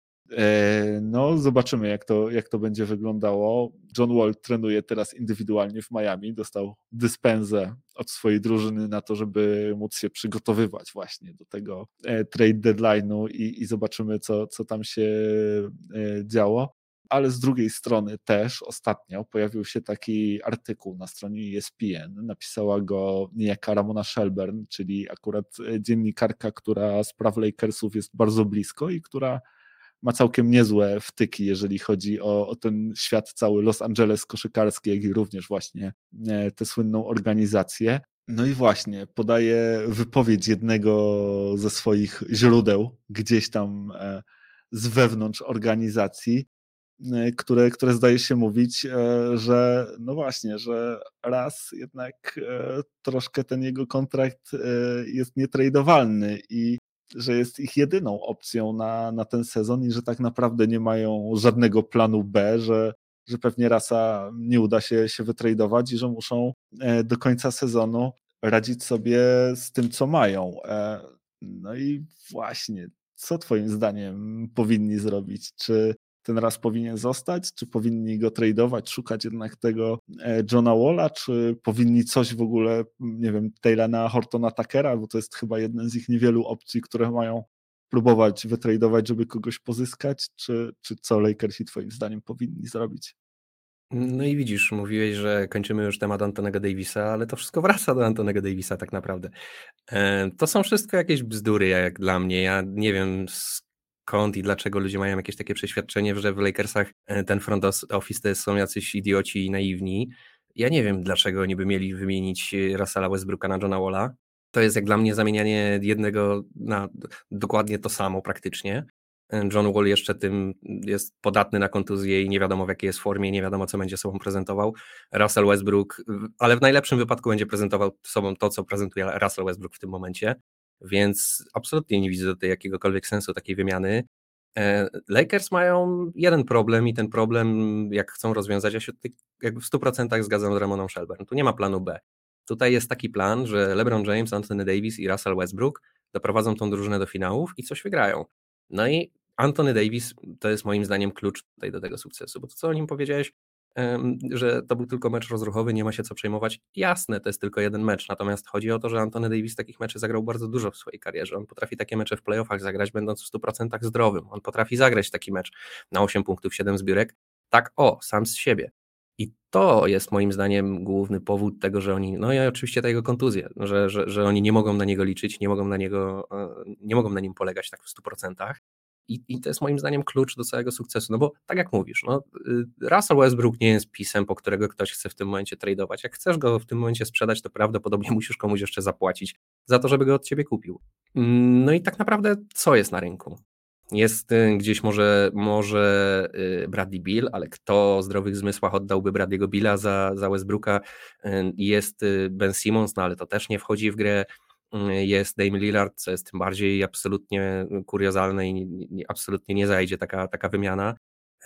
no, zobaczymy, jak to, jak to będzie wyglądało. John Wall trenuje teraz indywidualnie w Miami. Dostał dyspensę od swojej drużyny na to, żeby móc się przygotowywać właśnie do tego e, trade deadline'u i, i zobaczymy, co, co tam się e, działo. Ale z drugiej strony też ostatnio pojawił się taki artykuł na stronie ESPN. Napisała go niejaka Ramona Shelburne, czyli akurat dziennikarka, która spraw Lakersów jest bardzo blisko i która ma całkiem niezłe wtyki, jeżeli chodzi o, o, ten świat cały Los Angeles koszykarski, jak i również właśnie e, tę słynną organizację. No i właśnie, podaje wypowiedź jednego ze swoich źródeł gdzieś tam e, z wewnątrz organizacji, e, które, które zdaje się mówić, że no właśnie, że raz jednak troszkę ten jego kontrakt jest nietradowalny i że jest ich jedyną opcją na, na ten sezon i że tak naprawdę nie mają żadnego planu B, że, że pewnie rasa nie uda się, się wytradować i że muszą e, do końca sezonu radzić sobie z tym, co mają. E, no i właśnie, co Twoim zdaniem powinni zrobić? Czy ten raz powinien zostać? Czy powinni go tradeować, szukać jednak tego e, Johna Walla? Czy powinni coś w ogóle, nie wiem, Taylana Hortona Takera, bo to jest chyba jeden z ich niewielu opcji, które mają próbować wytradować, żeby kogoś pozyskać? Czy, czy co Lakersi twoim zdaniem powinni zrobić?
No i widzisz, mówiłeś, że kończymy już temat Antonego Davisa, ale to wszystko wraca do Antonego Davisa tak naprawdę. E, to są wszystko jakieś bzdury, jak dla mnie. Ja nie wiem skąd i dlaczego ludzie mają jakieś takie przeświadczenie, że w Lakersach e, ten front office to są jacyś idioci i naiwni. Ja nie wiem, dlaczego oni by mieli wymienić e, Russella Westbrooka na Johna Walla. To jest jak dla mnie zamienianie jednego na dokładnie to samo praktycznie. E, John Wall jeszcze tym jest podatny na kontuzję i nie wiadomo w jakiej jest formie, nie wiadomo co będzie sobą prezentował. Russell Westbrook, ale w najlepszym wypadku będzie prezentował sobą to, co prezentuje Russell Westbrook w tym momencie więc absolutnie nie widzę tutaj jakiegokolwiek sensu takiej wymiany. E, Lakers mają jeden problem i ten problem, jak chcą rozwiązać, ja się tutaj jakby w 100% zgadzam z Ramoną Shelburne. Tu nie ma planu B. Tutaj jest taki plan, że LeBron James, Anthony Davis i Russell Westbrook doprowadzą tą drużynę do finałów i coś wygrają. No i Anthony Davis to jest moim zdaniem klucz tutaj do tego sukcesu, bo to co o nim powiedziałeś, że to był tylko mecz rozruchowy, nie ma się co przejmować. Jasne, to jest tylko jeden mecz, natomiast chodzi o to, że Antony Davis takich meczy zagrał bardzo dużo w swojej karierze. On potrafi takie mecze w playoffach zagrać, będąc w 100% zdrowym. On potrafi zagrać taki mecz na 8 punktów, 7 zbiórek. Tak, o, sam z siebie. I to jest moim zdaniem główny powód tego, że oni, no i oczywiście ta jego kontuzja, że, że, że oni nie mogą na niego liczyć, nie mogą na niego, e, nie mogą na nim polegać tak w 100%. I, I to jest moim zdaniem klucz do całego sukcesu. No bo tak jak mówisz, no, y, Russell Westbrook nie jest pisem, po którego ktoś chce w tym momencie tradeować. Jak chcesz go w tym momencie sprzedać, to prawdopodobnie musisz komuś jeszcze zapłacić za to, żeby go od ciebie kupił. Mm, no i tak naprawdę co jest na rynku? Jest y, gdzieś może, może y, Bradley Bill, ale kto o zdrowych zmysłach oddałby Bradley'ego Billa za, za Westbrooka? Jest Ben Simmons, no ale to też nie wchodzi w grę jest Dame Lillard, co jest tym bardziej absolutnie kuriozalne i absolutnie nie zajdzie taka, taka wymiana.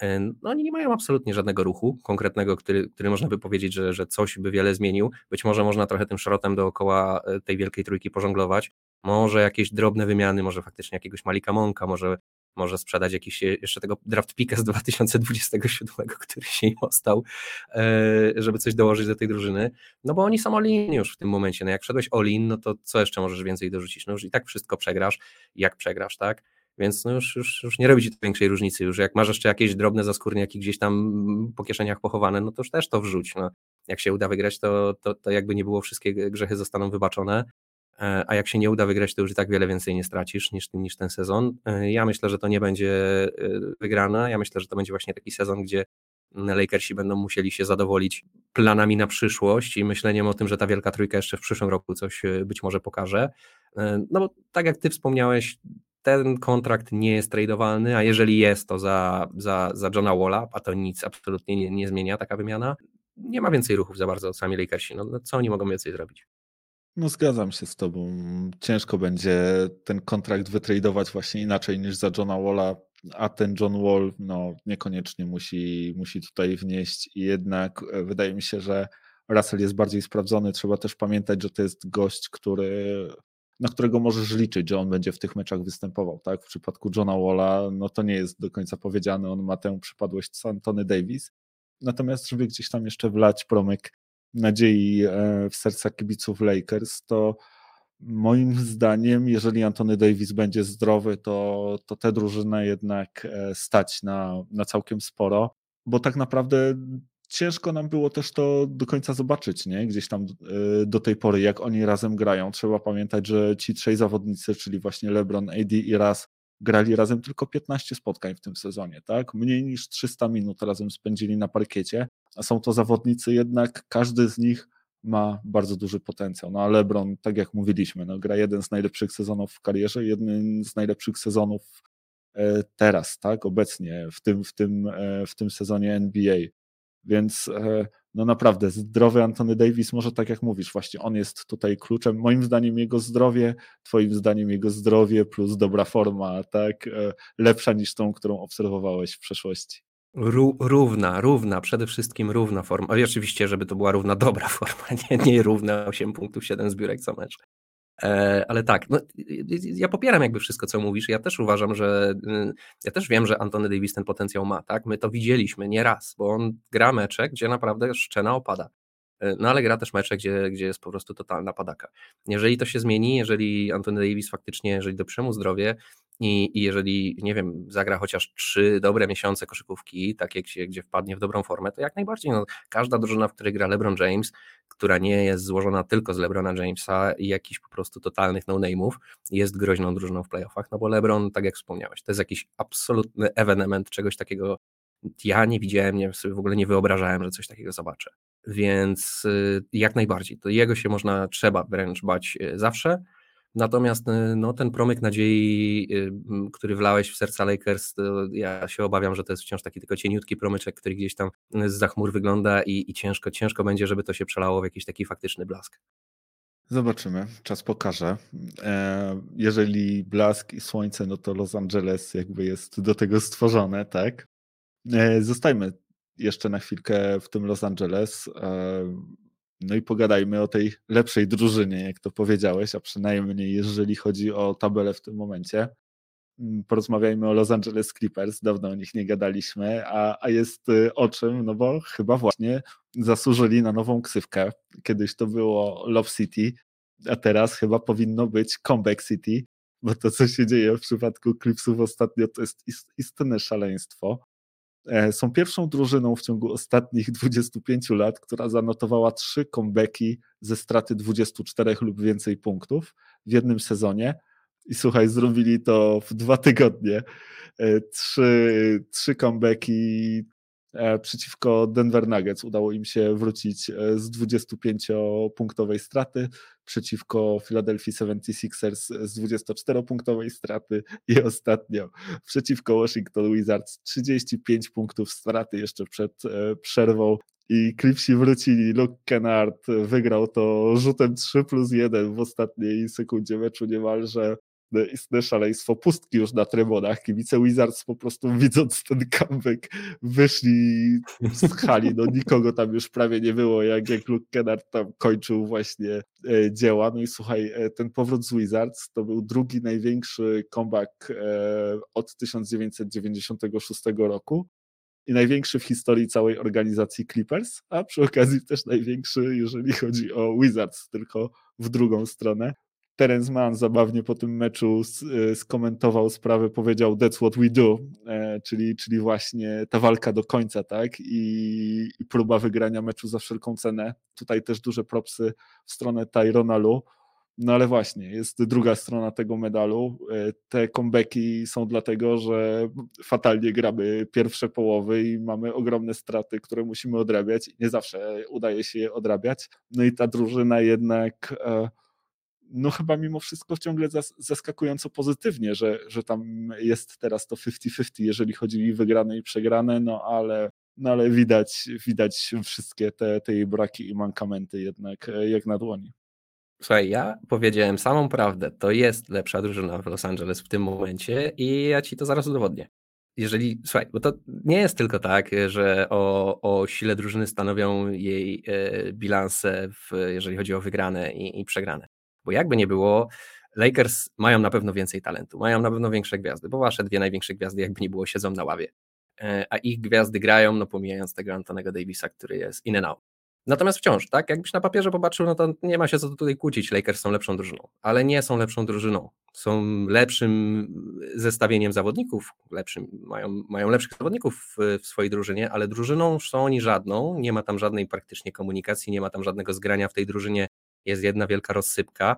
E, no oni nie mają absolutnie żadnego ruchu konkretnego, który, który można by powiedzieć, że, że coś by wiele zmienił. Być może można trochę tym szrotem dookoła e, tej wielkiej trójki pożonglować. Może jakieś drobne wymiany, może faktycznie jakiegoś Malika Monka, może może sprzedać jakiś jeszcze tego draft picka z 2027, który się im ostał, e, żeby coś dołożyć do tej drużyny, no bo oni są all-in już w tym momencie, no jak wszedłeś all-in, no to co jeszcze możesz więcej dorzucić, no już i tak wszystko przegrasz, jak przegrasz, tak? Więc no już, już, już nie robi ci to większej różnicy. Już jak masz jeszcze jakieś drobne zaskórniaki gdzieś tam po kieszeniach pochowane, no to już też to wrzuć. No. Jak się uda wygrać, to, to, to jakby nie było, wszystkie grzechy zostaną wybaczone. E, a jak się nie uda wygrać, to już i tak wiele więcej nie stracisz niż, niż ten sezon. E, ja myślę, że to nie będzie e, wygrane. Ja myślę, że to będzie właśnie taki sezon, gdzie Lakersi będą musieli się zadowolić planami na przyszłość i myśleniem o tym, że ta wielka trójka jeszcze w przyszłym roku coś być może pokaże. No bo tak jak ty wspomniałeś, ten kontrakt nie jest tradowalny, a jeżeli jest, to za, za, za Johna Walla, a to nic absolutnie nie, nie zmienia taka wymiana. Nie ma więcej ruchów za bardzo od sami Lakersi. No, no co oni mogą więcej zrobić?
No zgadzam się z tobą. Ciężko będzie ten kontrakt wytradować właśnie inaczej niż za Johna Walla, a ten John Wall no, niekoniecznie musi, musi tutaj wnieść i jednak e, wydaje mi się, że Russell jest bardziej sprawdzony. Trzeba też pamiętać, że to jest gość, który, na którego możesz liczyć, że on będzie w tych meczach występował. Tak? W przypadku Johna Walla no to nie jest do końca powiedziane, on ma tę przypadłość z Antony Davis. Natomiast, żeby gdzieś tam jeszcze wlać promyk nadziei e, w serca kibiców Lakers, to moim zdaniem, jeżeli Antony Davis będzie zdrowy, to, to tę drużynę jednak e, stać na, na całkiem sporo, bo tak naprawdę ciężko nam było też to do końca zobaczyć, nie? Gdzieś tam e, do tej pory, jak oni razem grają. Trzeba pamiętać, że ci trzej zawodnicy, czyli właśnie LeBron, AD i Raz, grali razem tylko 15 spotkań w tym sezonie, tak? Mniej niż 300 minut razem spędzili na parkiecie, a są to zawodnicy jednak, każdy z nich ma bardzo duży potencjał. No a LeBron, tak jak mówiliśmy, no, gra jeden z najlepszych sezonów w karierze, jeden z najlepszych sezonów e, teraz, tak, obecnie w tym, w tym, e, w tym sezonie NBA. Więc e, no naprawdę, zdrowy Antony Davis, może tak jak mówisz, właśnie on jest tutaj kluczem. Moim zdaniem jego zdrowie, twoim zdaniem jego zdrowie plus dobra forma, tak, lepsza niż tą, którą obserwowałeś w przeszłości.
równa, równa, przede wszystkim równa forma. Oczywiście, żeby to była równa dobra forma, nie, nie równa 8 punktów, 7 zbiórek co mecz. E, ale tak, no, ja popieram jakby wszystko, co mówisz. Ja też uważam, że y, ja też wiem, że Antony Davis ten potencjał ma, tak? My to widzieliśmy nie raz, bo on gra mecze, gdzie naprawdę szczena opada. E, no ale gra też mecze, gdzie, gdzie jest po prostu totalna padaka. Jeżeli to się zmieni, jeżeli Antony Davis faktycznie, jeżeli doprze mu zdrowie i, i jeżeli, nie wiem, zagra chociaż trzy dobre miesiące koszykówki, takie, gdzie, gdzie wpadnie w dobrą formę, to jak najbardziej. No, każda drużyna, w której gra LeBron James, która nie jest złożona tylko z LeBrona Jamesa i jakichś po prostu totalnych no-name'ów, jest groźną drużyną w playoffach, no bo LeBron, tak jak wspomniałeś, to jest jakiś absolutny ewenement, czegoś takiego ja nie widziałem, nie, sobie w ogóle nie wyobrażałem, że coś takiego zobaczę. Więc y, jak najbardziej, to jego się można, trzeba wręcz bać y, zawsze, Natomiast y, no, ten promyk nadziei, który wlałeś w serca Lakers, ja się obawiam, że to jest wciąż taki tylko cieniutki promyczek, który gdzieś tam z zachmur wygląda i, i ciężko, ciężko będzie, żeby to się przelało w jakiś taki faktyczny blask.
Zobaczymy, czas pokaże. E, jeżeli blask i słońce, no to Los Angeles jakby jest do tego stworzone, tak? E, zostajmy jeszcze na chwilkę w tym Los Angeles. No i pogadajmy o tej lepszej drużynie, jak to powiedziałeś, a przynajmniej jeżeli chodzi o tabelę w tym momencie. Mm, porozmawiajmy o Los Angeles Clippers, dawno o nich nie gadaliśmy, a, a jest y, o czym, no bo chyba właśnie zasłużyli na nową ksywkę. Kiedyś to było Love City, a teraz chyba powinno być Comeback City, bo to, co się dzieje w przypadku Clipsów ostatnio, to jest istne szaleństwo. E, są pierwszą drużyną w ciągu ostatnich 25 lat, która zanotowała trzy comebacki ze straty 24 lub więcej punktów w jednym sezonie. I słuchaj, zrobili to w dwa tygodnie. E, trzy, trzy comebacki przeciwko Denver Nuggets udało im się wrócić e, z 25-punktowej straty, przeciwko Philadelphia 76ers z 24-punktowej straty i ostatnio przeciwko Washington Wizards 35 punktów straty jeszcze przed e, przerwą i Clipsi wrócili, Luke Kennard wygrał to rzutem 3 plus 1 w ostatniej sekundzie meczu niemalże istne szaleństwo, pustki już na trybunach. Kibice Wizards po prostu widząc ten comeback wyszli z hali, no nikogo tam już prawie nie było, jak, jak Luke Kennard tam kończył właśnie e, dzieła. No i słuchaj, e, ten powrót z Wizards to był drugi największy comeback e, od 1996 roku i największy w historii całej organizacji Clippers, a przy okazji też największy, jeżeli chodzi o Wizards, tylko w drugą stronę. Terence Mann zabawnie po tym meczu e, skomentował sprawę, powiedział that's what we do, e, czyli, czyli właśnie ta walka do końca, tak, I, i próba wygrania meczu za wszelką cenę. Tutaj też duże propsy w stronę Tyrona Lu, no ale właśnie, jest druga strona tego medalu. E, te comebacki są dlatego, że fatalnie gramy pierwsze połowy i mamy ogromne straty, które musimy odrabiać nie zawsze udaje się je odrabiać. No i ta drużyna jednak no chyba mimo wszystko ciągle zaskakująco pozytywnie, że, że tam jest teraz to 50-50, jeżeli chodzi o wygrane i przegrane, no ale, no ale widać, widać wszystkie te, te jej braki i mankamenty jednak jak na dłoni.
Słuchaj, ja powiedziałem samą prawdę. To jest lepsza drużyna w Los Angeles w tym momencie i ja ci to zaraz udowodnię. Jeżeli, słuchaj, bo to nie jest tylko tak, że o, o sile drużyny stanowią jej e, bilanse, w, jeżeli chodzi o wygrane i, i przegrane. Bo jakby nie było, Lakers mają na pewno więcej talentu, mają na pewno większe gwiazdy, bo wasze dwie największe gwiazdy, jakby nie było, siedzą na ławie. E, a ich gwiazdy grają, no pomijając tego Antonego Davisa, który jest in and out. Natomiast wciąż, tak, jakbyś na papierze popatrzył, no to nie ma się co tutaj kłócić, Lakers są lepszą drużyną, ale nie są lepszą drużyną. Są lepszym zestawieniem zawodników, lepszym, mają, mają lepszych zawodników w, w swojej drużynie, ale drużyną są oni żadną, nie ma tam żadnej praktycznie komunikacji, nie ma tam żadnego zgrania w tej drużynie, jest jedna wielka rozsypka,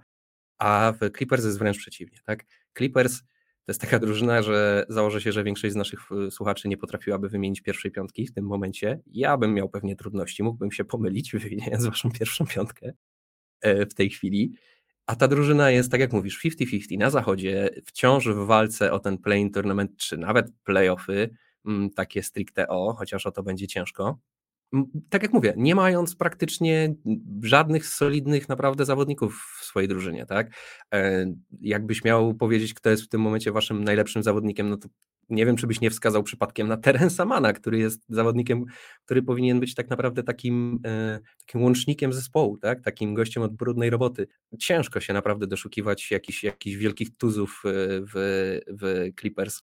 a w Clippers jest wręcz przeciwnie. Tak? Clippers to jest taka drużyna, że założę się, że większość z naszych e, słuchaczy nie potrafiłaby wymienić pierwszej piątki w tym momencie. Ja bym miał pewnie trudności, mógłbym się pomylić, wymieniając waszą pierwszą piątkę e, w tej chwili. A ta drużyna jest, tak jak mówisz, 50-50 na zachodzie, wciąż w walce o ten play-in tournament, czy nawet playoffy, mm, takie stricte o, chociaż o to będzie ciężko tak jak mówię, nie mając praktycznie żadnych solidnych naprawdę zawodników w swojej drużynie, tak? E, jakbyś miał powiedzieć, kto jest w tym momencie waszym najlepszym zawodnikiem, no to nie wiem, czy byś nie wskazał przypadkiem na Terensa Mana, który jest zawodnikiem, który powinien być tak naprawdę takim, e, takim łącznikiem zespołu, tak? takim gościem od brudnej roboty. Ciężko się naprawdę doszukiwać jakichś, jakichś wielkich tuzów e, w, w Clippers.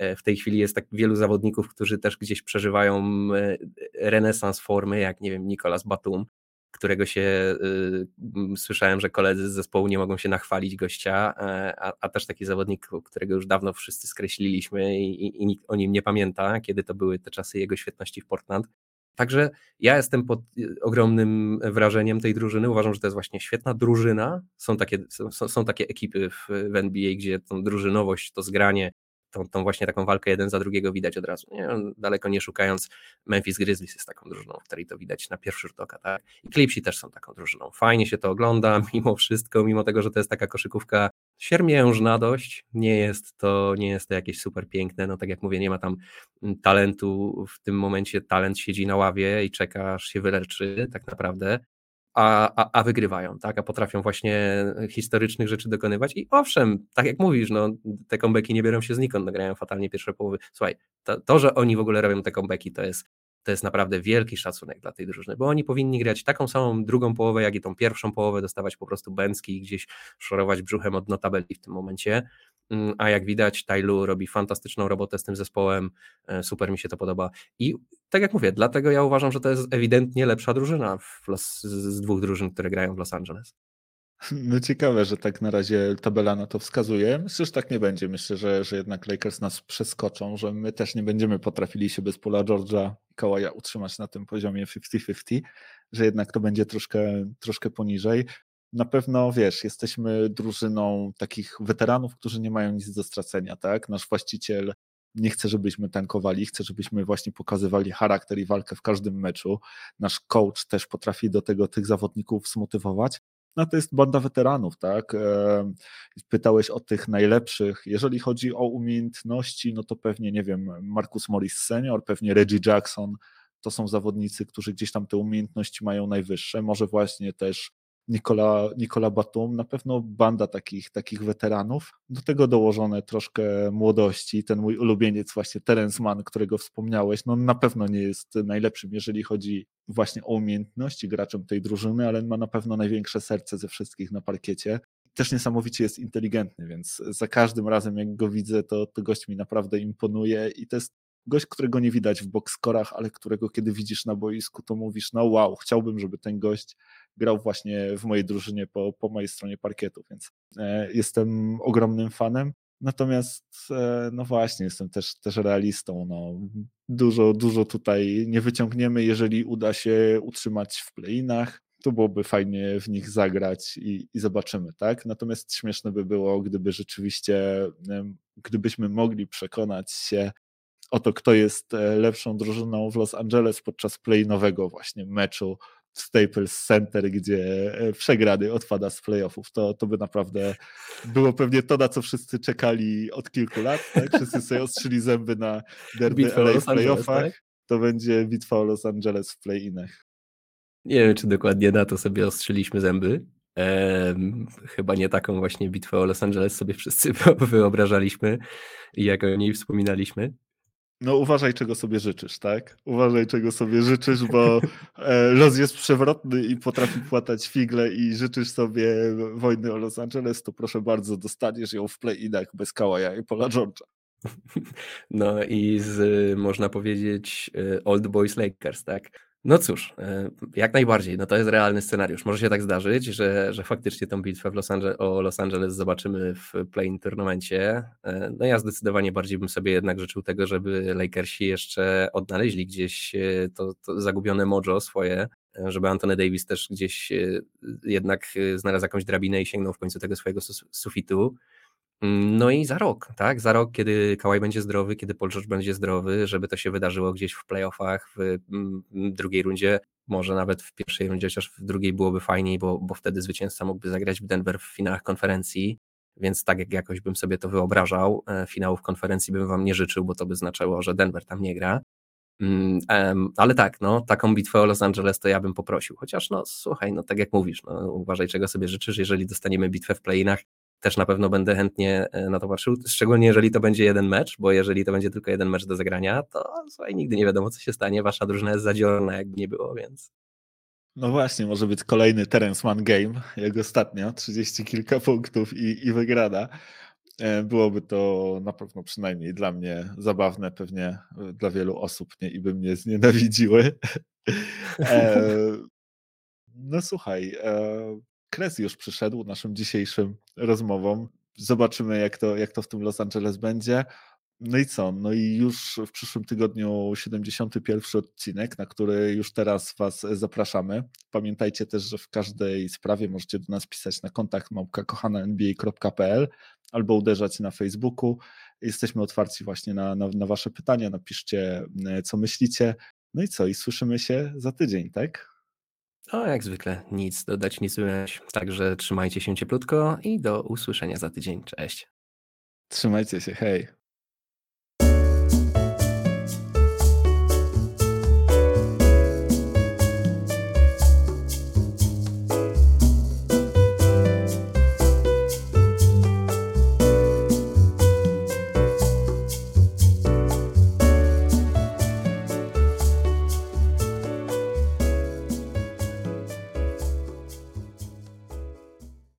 E, w tej chwili jest tak wielu zawodników, którzy też gdzieś przeżywają e, renesans formy, jak nie wiem, Nicolas Batum, którego się y, słyszałem, że koledzy z zespołu nie mogą się nachwalić gościa, a, a też taki zawodnik, którego już dawno wszyscy skreśliliśmy i, i, i nikt o nim nie pamięta, kiedy to były te czasy jego świetności w Portland. Także ja jestem pod ogromnym wrażeniem tej drużyny. Uważam, że to jest właśnie świetna drużyna. Są takie, są, są takie ekipy w, w NBA, gdzie tą drużynowość, to zgranie, tą, tą właśnie taką walkę jeden za drugiego widać od razu. Nie? Daleko nie szukając, Memphis Grizzlies jest taką drużyną, w której to widać na pierwszy rzut oka. Tak? I Clipsi też są taką drużyną. Fajnie się to ogląda, mimo wszystko, mimo tego, że to jest taka koszykówka siermiężna dość, nie jest to, nie jest to jakieś super piękne, no tak jak mówię, nie ma tam talentu, w tym momencie talent siedzi na ławie i czeka, aż się wyleczy tak naprawdę, a, a, a, wygrywają, tak? A potrafią właśnie historycznych rzeczy dokonywać. I owszem, tak jak mówisz, no, te comebacki nie biorą się znikąd, nagrają fatalnie pierwsze połowy. Słuchaj, to, to, że oni w ogóle robią te comebacki, to jest, to jest naprawdę wielki szacunek dla tej drużyny, bo oni powinni grać taką samą drugą połowę, jak i tą pierwszą połowę, dostawać po prostu bęcki i gdzieś szorować brzuchem od notabeli w tym momencie. Mm, a jak widać, Tailu robi fantastyczną robotę z tym zespołem, e, super mi się to podoba. I tak jak mówię, dlatego ja uważam, że to jest ewidentnie lepsza drużyna Los, z dwóch drużyn, które grają w Los Angeles.
No ciekawe, że tak na razie tabela na to wskazuje. Myślę, że tak nie będzie. Myślę, że, że jednak Lakers nas przeskoczą, że my też nie będziemy potrafili się bez Paula George'a i Kawaja utrzymać na tym poziomie 50-50, że jednak to będzie troszkę, troszkę poniżej na pewno, wiesz, jesteśmy drużyną takich weteranów, którzy nie mają nic do stracenia, tak? Nasz właściciel nie chce, żebyśmy tankowali, chce, żebyśmy właśnie pokazywali charakter i walkę w każdym meczu. Nasz coach też potrafi do tego tych zawodników zmotywować. No to jest banda weteranów, tak? Pytałeś o tych najlepszych. Jeżeli chodzi o umiejętności, no to pewnie, nie wiem, Marcus Morris senior, pewnie Reggie Jackson, to są zawodnicy, którzy gdzieś tam te umiejętności mają najwyższe. Może właśnie też Nikola, Nikola Batum, na pewno banda takich, takich weteranów, do tego dołożone troszkę młodości, ten mój ulubieniec właśnie Terence Mann, którego wspomniałeś, no na pewno nie jest najlepszym, jeżeli chodzi właśnie o umiejętności graczem tej drużyny, ale ma na pewno największe serce ze wszystkich na parkiecie. Też niesamowicie jest inteligentny, więc za każdym razem jak go widzę, to, to gość mi naprawdę imponuje i to jest gość, którego nie widać w boxscorach, ale którego kiedy widzisz na boisku, to mówisz, no wow, chciałbym, żeby ten gość grał właśnie w mojej drużynie po, po mojej stronie parkietu, więc e, jestem ogromnym fanem. Natomiast, e, no właśnie, jestem też, też realistą. No. Dużo, dużo tutaj nie wyciągniemy, jeżeli uda się utrzymać w playinach. To byłoby fajnie w nich zagrać i, i zobaczymy, tak? Natomiast śmieszne by było, gdyby rzeczywiście, gdybyśmy mogli przekonać się o to, kto jest e, lepszą drużyną w Los Angeles podczas playinowego właśnie meczu Staples Center, gdzie e, przegrany odpada z playoffów. To, to by naprawdę było pewnie to, na co wszyscy czekali od kilku lat. Tak? Wszyscy sobie ostrzyli zęby na derby
Bitwa
LA w playoffach.
tak?
To będzie bitwa o Los Angeles w play-inach.
Nie wiem, czy dokładnie na to sobie ostrzyliśmy zęby. Ehm, chyba nie taką właśnie bitwę o Los Angeles sobie wszyscy wyobrażaliśmy i jak o niej wspominaliśmy.
No uważaj, czego sobie życzysz, tak? Uważaj, czego sobie życzysz, bo e, los jest przewrotny i potrafi płatać figle i życzysz sobie wojny o Los Angeles, to proszę bardzo, dostaniesz ją w play-inach bez Kałaja i Pola George'a.
No i z, można powiedzieć, e, Old Boys Lakers, tak? No cóż, e, jak najbardziej, no to jest realny scenariusz. Może się tak zdarzyć, że, że faktycznie tą bitwę w Los Angeles, o Los Angeles zobaczymy w play-in turnamencie. E, no ja zdecydowanie bardziej bym sobie jednak życzył tego, żeby Lakersi jeszcze odnaleźli gdzieś e, to, to zagubione mojo swoje, żeby Anthony Davis też gdzieś jednak znalazł jakąś drabinę i sięgnął w końcu tego swojego sufitu. No i za rok, tak? Za rok, kiedy Kawhi będzie zdrowy, kiedy Paul George będzie zdrowy, żeby to się wydarzyło gdzieś w playoffach, w mm, drugiej rundzie, może nawet w pierwszej rundzie, chociaż w drugiej byłoby fajniej, bo, bo wtedy zwycięzca mógłby zagrać w Denver w finałach konferencji, więc tak jak jakoś bym sobie to wyobrażał, e, finałów konferencji bym wam nie życzył, bo to by znaczyło, że Denver tam nie gra. Um, ale tak, no, taką bitwę o Los Angeles to ja bym poprosił. Chociaż, no, słuchaj, no, tak jak mówisz, no, uważaj, czego sobie życzysz. Jeżeli dostaniemy bitwę w playinach, też na pewno będę chętnie e, na to patrzył, szczególnie jeżeli to będzie jeden mecz, bo jeżeli to będzie tylko jeden mecz do zagrania, to słuchaj, nigdy nie wiadomo, co się stanie, wasza drużyna jest zadziorna, jakby nie było, więc...
No właśnie, może być kolejny Terence Mann game, jak ostatnio, 30 kilka punktów i, i wygrana. E, byłoby to na pewno przynajmniej dla mnie zabawne, pewnie e, dla wielu osób nie i by mnie znienawidziły. no słuchaj, kres już przyszedł naszym dzisiejszym rozmowom. Zobaczymy, jak to, jak to w tym Los Angeles będzie. No i co? No i już w przyszłym tygodniu 71 odcinek, na który już teraz Was zapraszamy. Pamiętajcie też, że w każdej sprawie możecie do nas pisać na kontakt małpka.kochana.nba.pl albo uderzać na Facebooku. Jesteśmy otwarci właśnie na, na, na Wasze pytania. Napiszcie, co myślicie. No i co? I słyszymy się za tydzień, tak?
O, jak zwykle, nic dodać, nic ująć. Także trzymajcie się cieplutko i do usłyszenia za tydzień. Cześć.
Trzymajcie się, hej.